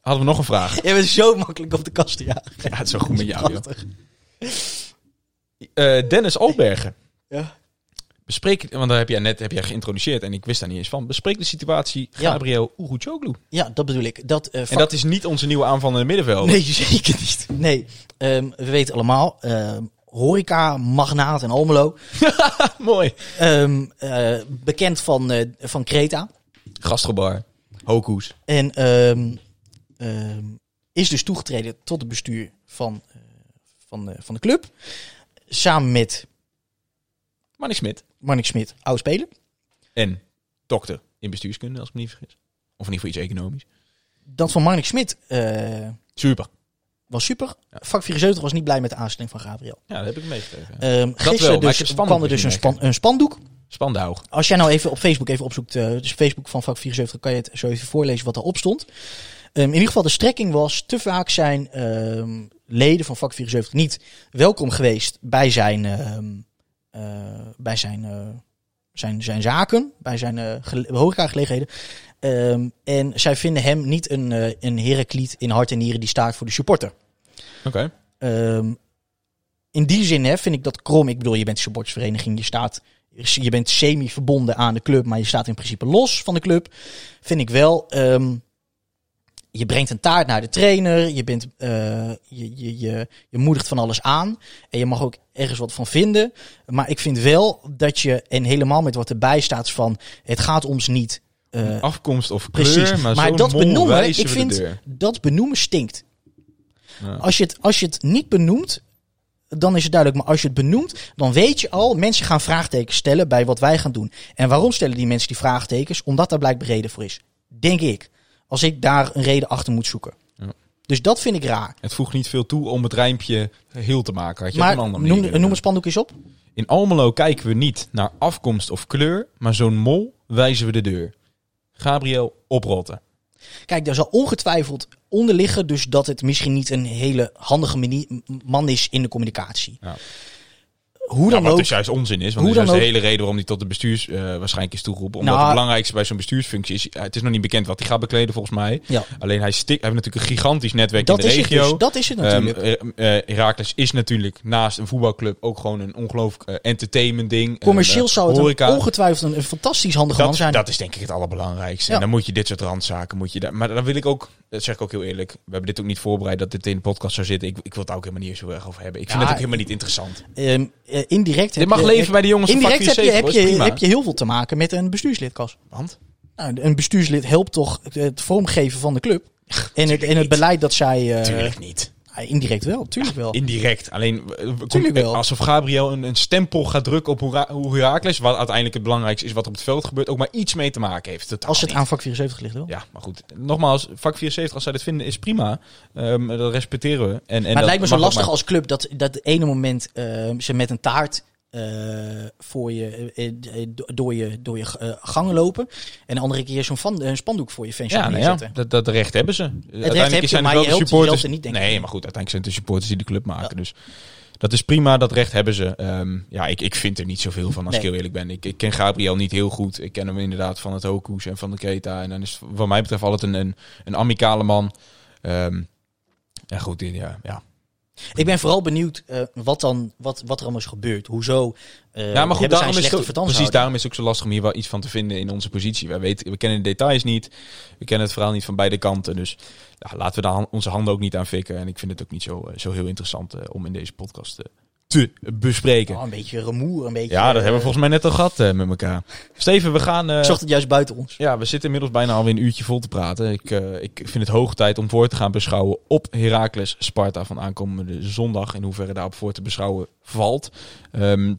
hadden we nog een vraag? Je bent zo makkelijk op de kast, ja. Ja, het is zo goed met jou, joh. Eh, Dennis Albergen. Ja. Bespreek, want daar heb jij net heb jij geïntroduceerd en ik wist daar niet eens van. Bespreek de situatie Ja. Gabriel Uruchoglu. ja, dat bedoel ik. Dat, eh, En dat is niet onze nieuwe aanvallende middenveld. Nee, (laughs) zeker niet. Nee, ehm, we weten allemaal, ehm horeca, magnaat in Almelo. (laughs) Mooi. Ehm, eh, bekend van, eh, van Creta. Gastrobar. Hokus. En is dus toegetreden tot het bestuur van, van, van de club. Samen met Manny Smit. Marnik Smit, oud speler. En dokter in bestuurskunde, als ik me niet vergis. Of in ieder geval iets economisch. Dat van Marnik Smit eh, Super. was super. Vak 74 was niet blij met de aanstelling van Gabriel. Ja, dat heb ik meegekregen. Wel, gisteren maar dus kwam er dus een, span, een spandoek. Spandau. Als jij nou even op Facebook even opzoekt, eh, dus Facebook van vak 74, kan je het zo even voorlezen wat daarop stond. Ehm, in ieder geval, de strekking was, te vaak zijn ehm, leden van vak 74 niet welkom geweest bij zijn, bij zijn, eh, zijn, zijn zaken, bij zijn eh gele- horecagelegenheden. Ehm, en zij vinden hem niet een, eh een Herakliet in hart en nieren die staat voor de supporter. Oké. Ehm, in die zin hè, vind ik dat krom. Ik bedoel, je bent supportersvereniging, je staat, je bent semi-verbonden aan de club, maar je staat in principe los van de club. Vind ik wel. ehm, je brengt een taart naar de trainer, je, bent, eh, je, je, je, je moedigt van alles aan en je mag ook ergens wat van vinden. Maar ik vind wel dat je, en helemaal met wat erbij staat van, het gaat ons niet. eh, Afkomst of kleur, Precies. maar, dat benoemen, ik de vind dat benoemen stinkt. Ja. Als, je het, als je het niet benoemt, dan is het duidelijk. Maar als je het benoemt, dan weet je al, mensen gaan vraagtekens stellen bij wat wij gaan doen. En waarom stellen die mensen die vraagtekens? Omdat daar blijkbaar reden voor is. Denk ik. Als ik daar een reden achter moet zoeken. Ja. Dus dat vind ik raar. Het voegt niet veel toe om het rijmpje heel te maken. Had je Maar een andere noem, manier noem het spandoek eens op. In Almelo kijken we niet naar afkomst of kleur, maar zo'n mol wijzen we de deur. Gabriel oprotten. Kijk, daar zal ongetwijfeld onder liggen, dus dat het misschien niet een hele handige manie- m- man is in de communicatie. Ja. Hoe Ja, dan wat ook. dus juist onzin is. Want Hoe dat is juist de hele reden waarom hij tot de bestuurs eh, waarschijnlijk is toegeroepen. Omdat Nou, het belangrijkste bij zo'n bestuursfunctie is... eh, Het is nog niet bekend wat hij gaat bekleden volgens mij. Ja. Alleen hij, stik, hij heeft natuurlijk een gigantisch netwerk Dat in de regio. dus. Dat is het natuurlijk. Ehm, eh, eh, Heracles is natuurlijk naast een voetbalclub ook gewoon een ongelooflijk entertainment ding. Commercieel zou het horeca. ongetwijfeld een, een fantastisch handige man dat, zijn. dat is denk ik het allerbelangrijkste. Ja. En dan moet je dit soort randzaken, moet je daar. Maar dan wil ik ook, dat zeg ik ook heel eerlijk, we hebben dit ook niet voorbereid dat dit in de podcast zou zitten. Ik, ik wil het daar ook helemaal niet zo erg over hebben. Ik vind Ja, het ook helemaal niet interessant. Ehm, eh, indirect Dit heb mag je- leven bij de jongens Indirect heb je, 74, heb, je, heb je heel veel te maken met een bestuurslidkas. Want? Nou, een bestuurslid helpt toch het vormgeven van de club. En het, en het beleid dat zij... eh, Tuurlijk niet. Indirect wel, tuurlijk wel. Indirect. Alleen, eh, komt- Tuurlijk wel. alsof Gabriel een, een stempel gaat drukken op hoe, hoe Heracles, wat uiteindelijk het belangrijkste is wat op het veld gebeurt, ook maar iets mee te maken heeft. Totaal Als het niet. aan vak 74 ligt wel. Ja, maar goed. Nogmaals, vak 74, als zij dit vinden, is prima. Ehm, dat respecteren we. En, en maar het lijkt me zo lastig als club dat dat ene moment eh, ze met een taart eh, voor je, eh, eh, do- door je, door je eh, gangen lopen. En de andere keer zo'n van- een spandoek voor je fanshop Ja, nou ja dat, dat recht hebben ze. Uiteindelijk heb je, zijn maar het je helpt supporters. er niet, denk ik. nee, maar goed, uiteindelijk zijn het de supporters die de club maken. Dus dat is prima, dat recht hebben ze. Ehm, ja, ik, ik vind er niet zoveel van, als Nee. ik heel eerlijk ben. Ik, ik ken Gabriel niet heel goed. Ik ken hem inderdaad van het Hokus en van de Keta. En dan is wat mij betreft altijd een, een, een amicale man. Ehm, ja, goed, ja, ja. Ik ben vooral benieuwd eh, wat, dan, wat, wat er allemaal is gebeurd. Hoezo Ja, eh maar goed, daarom is, het precies daarom is het ook zo lastig om hier wel iets van te vinden in onze positie. Wij weten, we kennen de details niet. We kennen het verhaal niet van beide kanten. Dus ja, laten we daar onze handen ook niet aan fikken. En ik vind het ook niet zo, eh, zo heel interessant om in deze podcast te bespreken. Oh, een beetje rumoer, een beetje... Ja, dat hebben we eh, volgens mij net al gehad eh, met elkaar. Steven, we gaan... eh, Ik zocht het juist buiten ons. ja, we zitten inmiddels bijna alweer een uurtje vol te praten. Ik, eh, ik vind het hoog tijd om voor te gaan beschouwen op Heracles Sparta van aankomende zondag. In hoeverre daarop voor te beschouwen valt. Ehm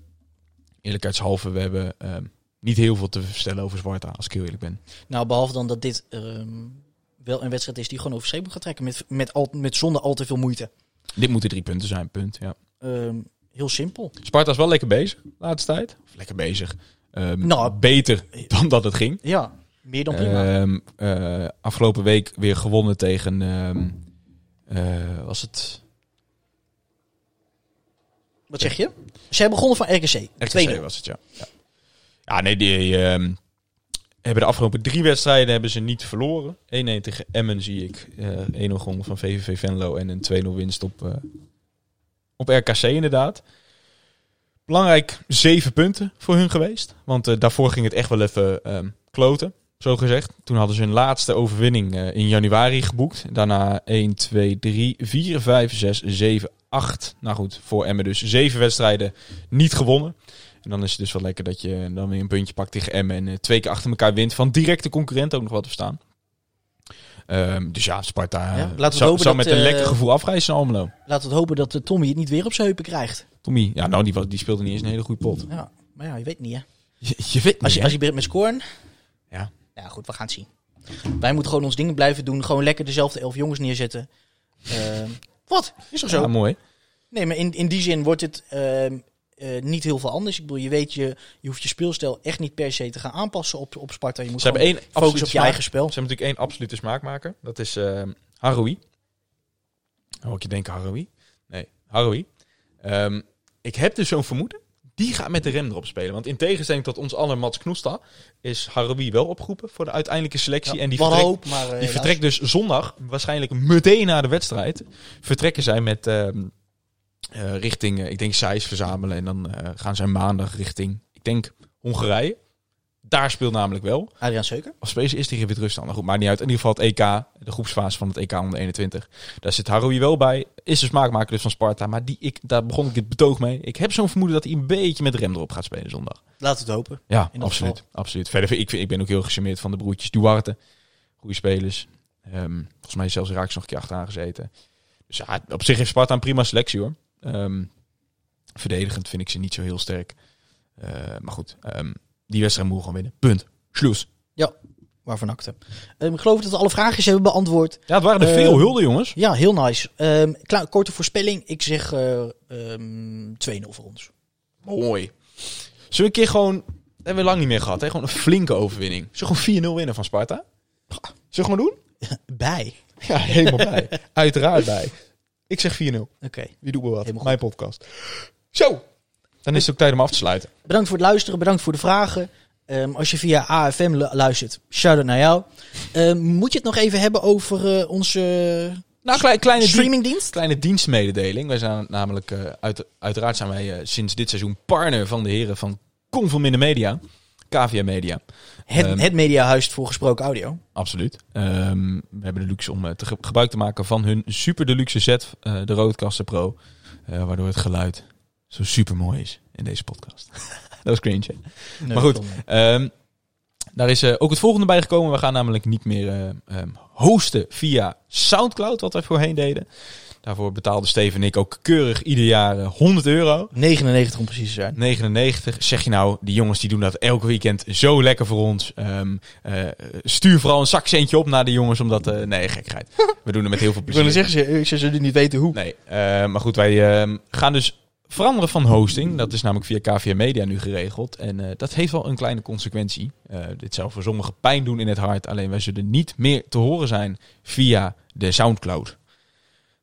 eerlijkheidshalve, we hebben ehm, niet heel veel te vertellen over Sparta, als ik heel eerlijk ben. Nou, behalve dan dat dit ehm, wel een wedstrijd is die gewoon over schepen gaat trekken. Met, met, al, met zonder al te veel moeite. Dit moeten drie punten zijn, punt. Ja. Heel simpel. Sparta is wel lekker bezig, de laatste tijd. Of lekker bezig. Ehm, Nou, beter dan dat het ging. Ja, meer dan prima. Ehm, eh, afgelopen week weer gewonnen tegen. ehm, eh, was het. Wat zeg je? Zij begonnen van RKC. RKC 2-0. was het, ja. Ja, ja nee, die hebben de afgelopen drie wedstrijden hebben ze niet verloren. 1-1 tegen Emmen zie ik. eh 1-0 gewonnen van VVV Venlo en een 2-0 winst op, eh, op RKC inderdaad. Belangrijk, zeven punten voor hun geweest. Want eh, daarvoor ging het echt wel even ehm, kloten, zo gezegd. Toen hadden ze hun laatste overwinning eh, in januari geboekt. Daarna 1, 2, 3, 4, 5, 6, 7, 8. Nou goed, voor Emmen dus zeven wedstrijden niet gewonnen. En dan is het dus wel lekker dat je dan weer een puntje pakt tegen Emmen. En eh, twee keer achter elkaar wint van directe concurrent ook nog wat te staan. Ehm, dus ja, Sparta Ja, laten we zou, hopen zou dat, met een eh, lekker gevoel afreizen naar Almelo. Laten we hopen dat eh, Tommy het niet weer op zijn heupen krijgt. Tommy, ja, nou, die, was- die speelde niet eens een hele goede pot. Ja, maar ja, je weet niet hè. Je, je weet Als je, niet, als je begint met scoren. Ja. Ja, goed, we gaan het zien. Wij moeten gewoon ons dingen blijven doen. Gewoon lekker dezelfde elf jongens neerzetten. Ehm, wat? Is toch hè? zo? Ja, mooi. Nee, maar in, in die zin wordt het ehm, eh, niet heel veel anders. Ik bedoel, je weet, je, je hoeft je speelstijl echt niet per se te gaan aanpassen op, op Sparta. Je moet Ze hebben één absolute op je eigen spel. Ze hebben natuurlijk één absolute smaakmaker. Dat is eh Haroui. Oh, ik je denken Haroui? Nee, Haroui. Ehm, ik heb dus zo'n vermoeden. Die gaat met de rem erop spelen. Want in tegenstelling tot ons aller Mats Knoesta... is Haroui wel opgeroepen voor de uiteindelijke selectie. Ja, en die vertrekt, hoop, maar, eh, die vertrekt dus zondag, waarschijnlijk meteen na de wedstrijd... vertrekken zij met ehm, eh, richting, eh, ik denk, Zeist verzamelen. En dan eh, gaan zij maandag richting, ik denk, Hongarije. Daar speelt namelijk wel. Adriaan Seuker. Als Space is tegen Wit-Rusland. Nou goed, maakt niet uit. In ieder geval het EK, de groepsfase van het EK onder 21. Daar zit Haroui wel bij. Is de smaakmaker dus van Sparta. Maar die, ik, daar begon ik het betoog mee. Ik heb zo'n vermoeden dat hij een beetje met rem erop gaat spelen zondag. Laten we het hopen. Ja, absoluut. absoluut. Verder, ik, ik ben ook heel gecharmeerd van de broertjes Duarte. Goede spelers. Ehm, volgens mij is zelfs Raaks nog een keer achteraan gezeten. Dus ja, op zich heeft Sparta een prima selectie hoor. Ehm, verdedigend vind ik ze niet zo heel sterk. Eh, maar goed, ehm, die wedstrijd moeten we gewoon winnen. Punt. Sloes. Waarvan akte. Ehm, ik geloof dat we alle vragen hebben beantwoord. Ja, het waren er veel hulde jongens. Ja, heel nice. Ehm, klaar, korte voorspelling. Ik zeg eh, ehm, 2-0 voor ons. Mooi. Zullen we een keer gewoon... Dat hebben we lang niet meer gehad. Hè? Gewoon een flinke overwinning. Zullen we gewoon 4-0 winnen van Sparta? Zullen we gewoon doen? (laughs) Bij. Ja, helemaal bij. (laughs) Uiteraard bij. Ik zeg 4-0. Oké. Wie doet me wat? Helemaal Mijn podcast. Zo. Dan is het ook tijd om af te sluiten. Bedankt voor het luisteren, bedankt voor de vragen. Ehm, als je via AFM lu- luistert, shout-out naar jou. Ehm, moet je het nog even hebben over eh, onze Nou, klein, kleine, di- streamingdienst? kleine dienstmededeling. Wij zijn namelijk, eh, uit, uiteraard zijn wij eh, sinds dit seizoen partner van de heren van Conforminder Media. KVM Media. Het, Ehm, het mediahuis voor gesproken audio. Absoluut. Ehm, we hebben de luxe om eh, te ge- gebruik te maken van hun super deluxe set, eh, de Rodecaster Pro. eh, waardoor het geluid zo super mooi is in deze podcast. (laughs) Dat was cringe? Nee, maar goed. Daar is eh, ook het volgende bij gekomen. We gaan namelijk niet meer eh, ehm, hosten via Soundcloud, wat wij voorheen deden. Daarvoor betaalde Steven en ik ook keurig ieder jaar eh, 100 euro. 99 om precies te zijn. 99. Zeg je nou, die jongens die doen dat elke weekend zo lekker voor ons. Ehm, eh, stuur vooral een zakcentje op naar de jongens, omdat... eh, nee, gekheid. (laughs) We doen het met heel veel Ik plezier. wil zeggen, ze, ze zullen niet weten hoe. Nee, eh, maar goed, wij ehm, gaan dus veranderen van hosting. Dat is namelijk via KVM Media nu geregeld. En eh, dat heeft wel een kleine consequentie. Eh, dit zou voor sommigen pijn doen in het hart. Alleen wij zullen niet meer te horen zijn via de Soundcloud.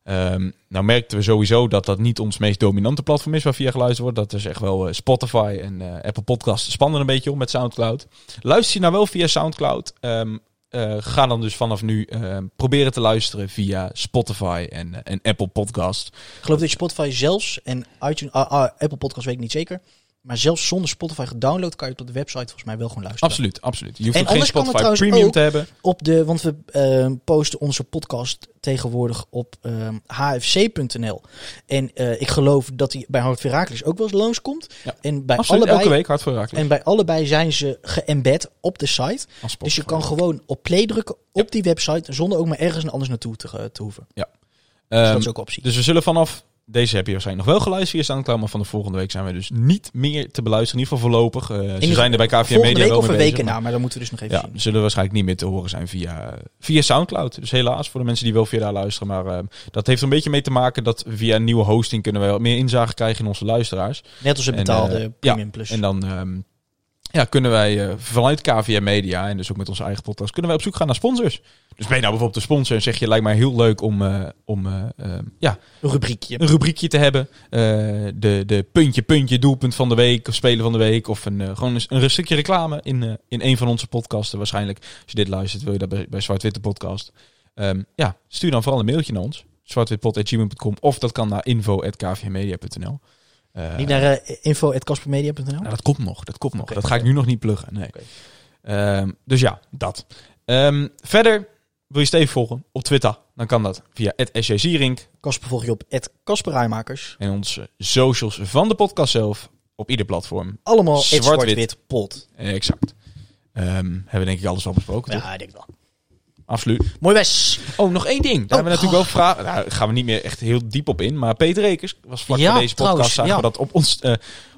Ehm, nou merkten we sowieso dat dat niet ons meest dominante platform is waar via geluisterd wordt. Dat is echt wel eh, Spotify en Apple Podcasts spannen een beetje om met Soundcloud. Luister je nou wel via Soundcloud? Ehm, eh, ga dan dus vanaf nu ehm, proberen te luisteren via Spotify en, eh, en Apple Podcast. Ik geloof dat je Spotify zelfs en iTunes, ah, ah, Apple Podcast weet ik niet zeker. Maar zelfs zonder Spotify gedownload kan je het op de website volgens mij wel gewoon luisteren. Absoluut, absoluut. Je hoeft En ook geen Spotify Premium ook- te hebben. Op de, want we eh, posten onze podcast tegenwoordig op ehm, hfc.nl. En eh, ik geloof dat die bij Hart Herakles ook wel eens langskomt. Ja. En bij Absoluut, allebei, elke week Herakles. En bij allebei zijn ze geëmbed op de site. Dus je kan gewoon op play drukken op die website zonder ook maar ergens anders naartoe te, te hoeven. Dus Ehm, dat is ook een optie. Dus we zullen vanaf deze heb je waarschijnlijk nog wel geluisterd via Soundcloud, maar van de volgende week zijn we dus niet meer te beluisteren. In ieder geval voorlopig. Eh, ze zijn er bij KVM Media week wel of een week maar- na, maar dan moeten we dus nog even Ja, zien. zullen waarschijnlijk niet meer te horen zijn via, via Soundcloud. Dus helaas voor de mensen die wel via daar luisteren. Maar eh, dat heeft een beetje mee te maken dat via een nieuwe hosting kunnen wat meer inzage krijgen in onze luisteraars. Net als het En, betaalde eh, Premium Plus. En dan ehm, ja, kunnen wij eh, vanuit KVM Media en dus ook met onze eigen podcast, kunnen wij op zoek gaan naar sponsors. Dus ben je nou bijvoorbeeld een sponsor en zeg je, lijkt mij heel leuk om, eh, om eh, ja, een rubriekje. een rubriekje te hebben. De, de puntje, puntje, doelpunt van de week of spelen van de week. Of een, gewoon een, een stukje reclame in, in een van onze podcasten. Waarschijnlijk, als je dit luistert, wil je dat bij, bij Zwart-Witte Podcast. Ehm, ja, stuur dan vooral een mailtje naar ons. zwartwitpod.gmail.com of dat kan naar info.kvmedia.nl. Eh, Niet naar uh, info.caspermedia.nl? nou, dat komt nog, dat komt nog. Dat ga ik nu nog niet pluggen, nee. Ehm, dus ja, dat. Ehm, verder, wil je Steve volgen op Twitter? Dan kan dat via @sjzierink. Casper volg je op @casperijmakers. En onze socials van de podcast zelf op ieder platform. Allemaal Zwart-wit. zwart-wit pot. Eh, exact. Ehm, hebben we denk ik alles wel besproken, toch? Ja, ik denk wel. Absoluut. Mooi best. Oh, nog één ding. Daar hebben we Oh, natuurlijk wel vragen. Nou, daar gaan we niet meer echt heel diep op in. Maar Peter Rekers was vlak Ja, voor deze podcast. trouwens, Zagen ja. we dat op ons, eh,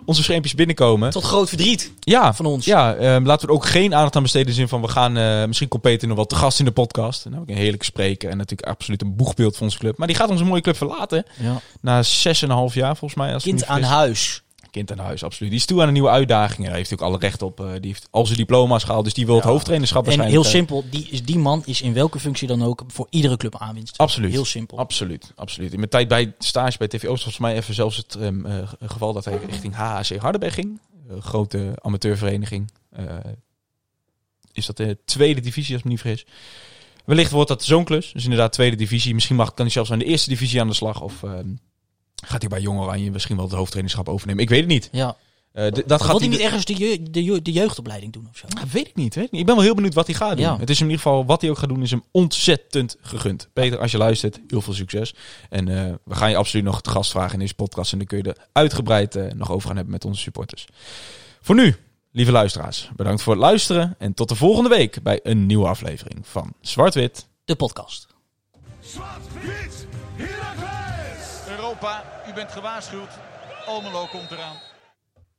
onze schermpjes binnenkomen. Tot groot verdriet Ja, van ons. Ja, ehm, laten we er ook geen aandacht aan besteden. In de zin van we gaan eh, misschien komt Peter nog wel te gast in de podcast. En dan heb ik een heerlijke spreker. En natuurlijk absoluut een boegbeeld van onze club. Maar die gaat onze mooie club verlaten. Ja. Na zes en een half jaar volgens mij. Als Kind aan huis. Kind aan huis, absoluut. Die is toe aan een nieuwe uitdaging. En daar heeft natuurlijk alle recht op. Eh, die heeft al zijn diploma's gehaald. Dus die wil het Ja. hoofdtrainerschap En heel eh, simpel, die, is- die man is in welke functie dan ook voor iedere club aanwinst. Absoluut. Heel simpel. Absoluut, absoluut. In mijn tijd bij stage bij TV Oost was volgens mij even zelfs het ehm, eh, geval dat hij richting HHC Hardenberg ging. Grote amateurvereniging. Is dat de tweede divisie als ik me niet vergis. Wellicht wordt dat zo'n klus. Dus inderdaad tweede divisie. Misschien mag, kan hij zelfs aan de eerste divisie aan de slag. Of ehm, gaat hij bij Jong Oranje misschien wel het hoofdtrainerschap overnemen. Ik weet het niet. Ja. Eh, d- dat Dat gaat hij niet ergens de, je- de, je- de jeugdopleiding doen of zo? Ah, weet ik niet, weet ik niet. Ik ben wel heel benieuwd wat hij gaat doen. Ja. Het is in ieder geval, wat hij ook gaat doen, is hem ontzettend gegund. Peter, als je luistert, heel veel succes. En eh, we gaan je absoluut nog te gast vragen in deze podcast. En dan kun je er uitgebreid eh, nog over gaan hebben met onze supporters. Voor nu, lieve luisteraars, bedankt voor het luisteren. En tot de volgende week bij een nieuwe aflevering van Zwart-Wit. De podcast. Zwart-wit! Europa, u bent gewaarschuwd. Almelo komt eraan.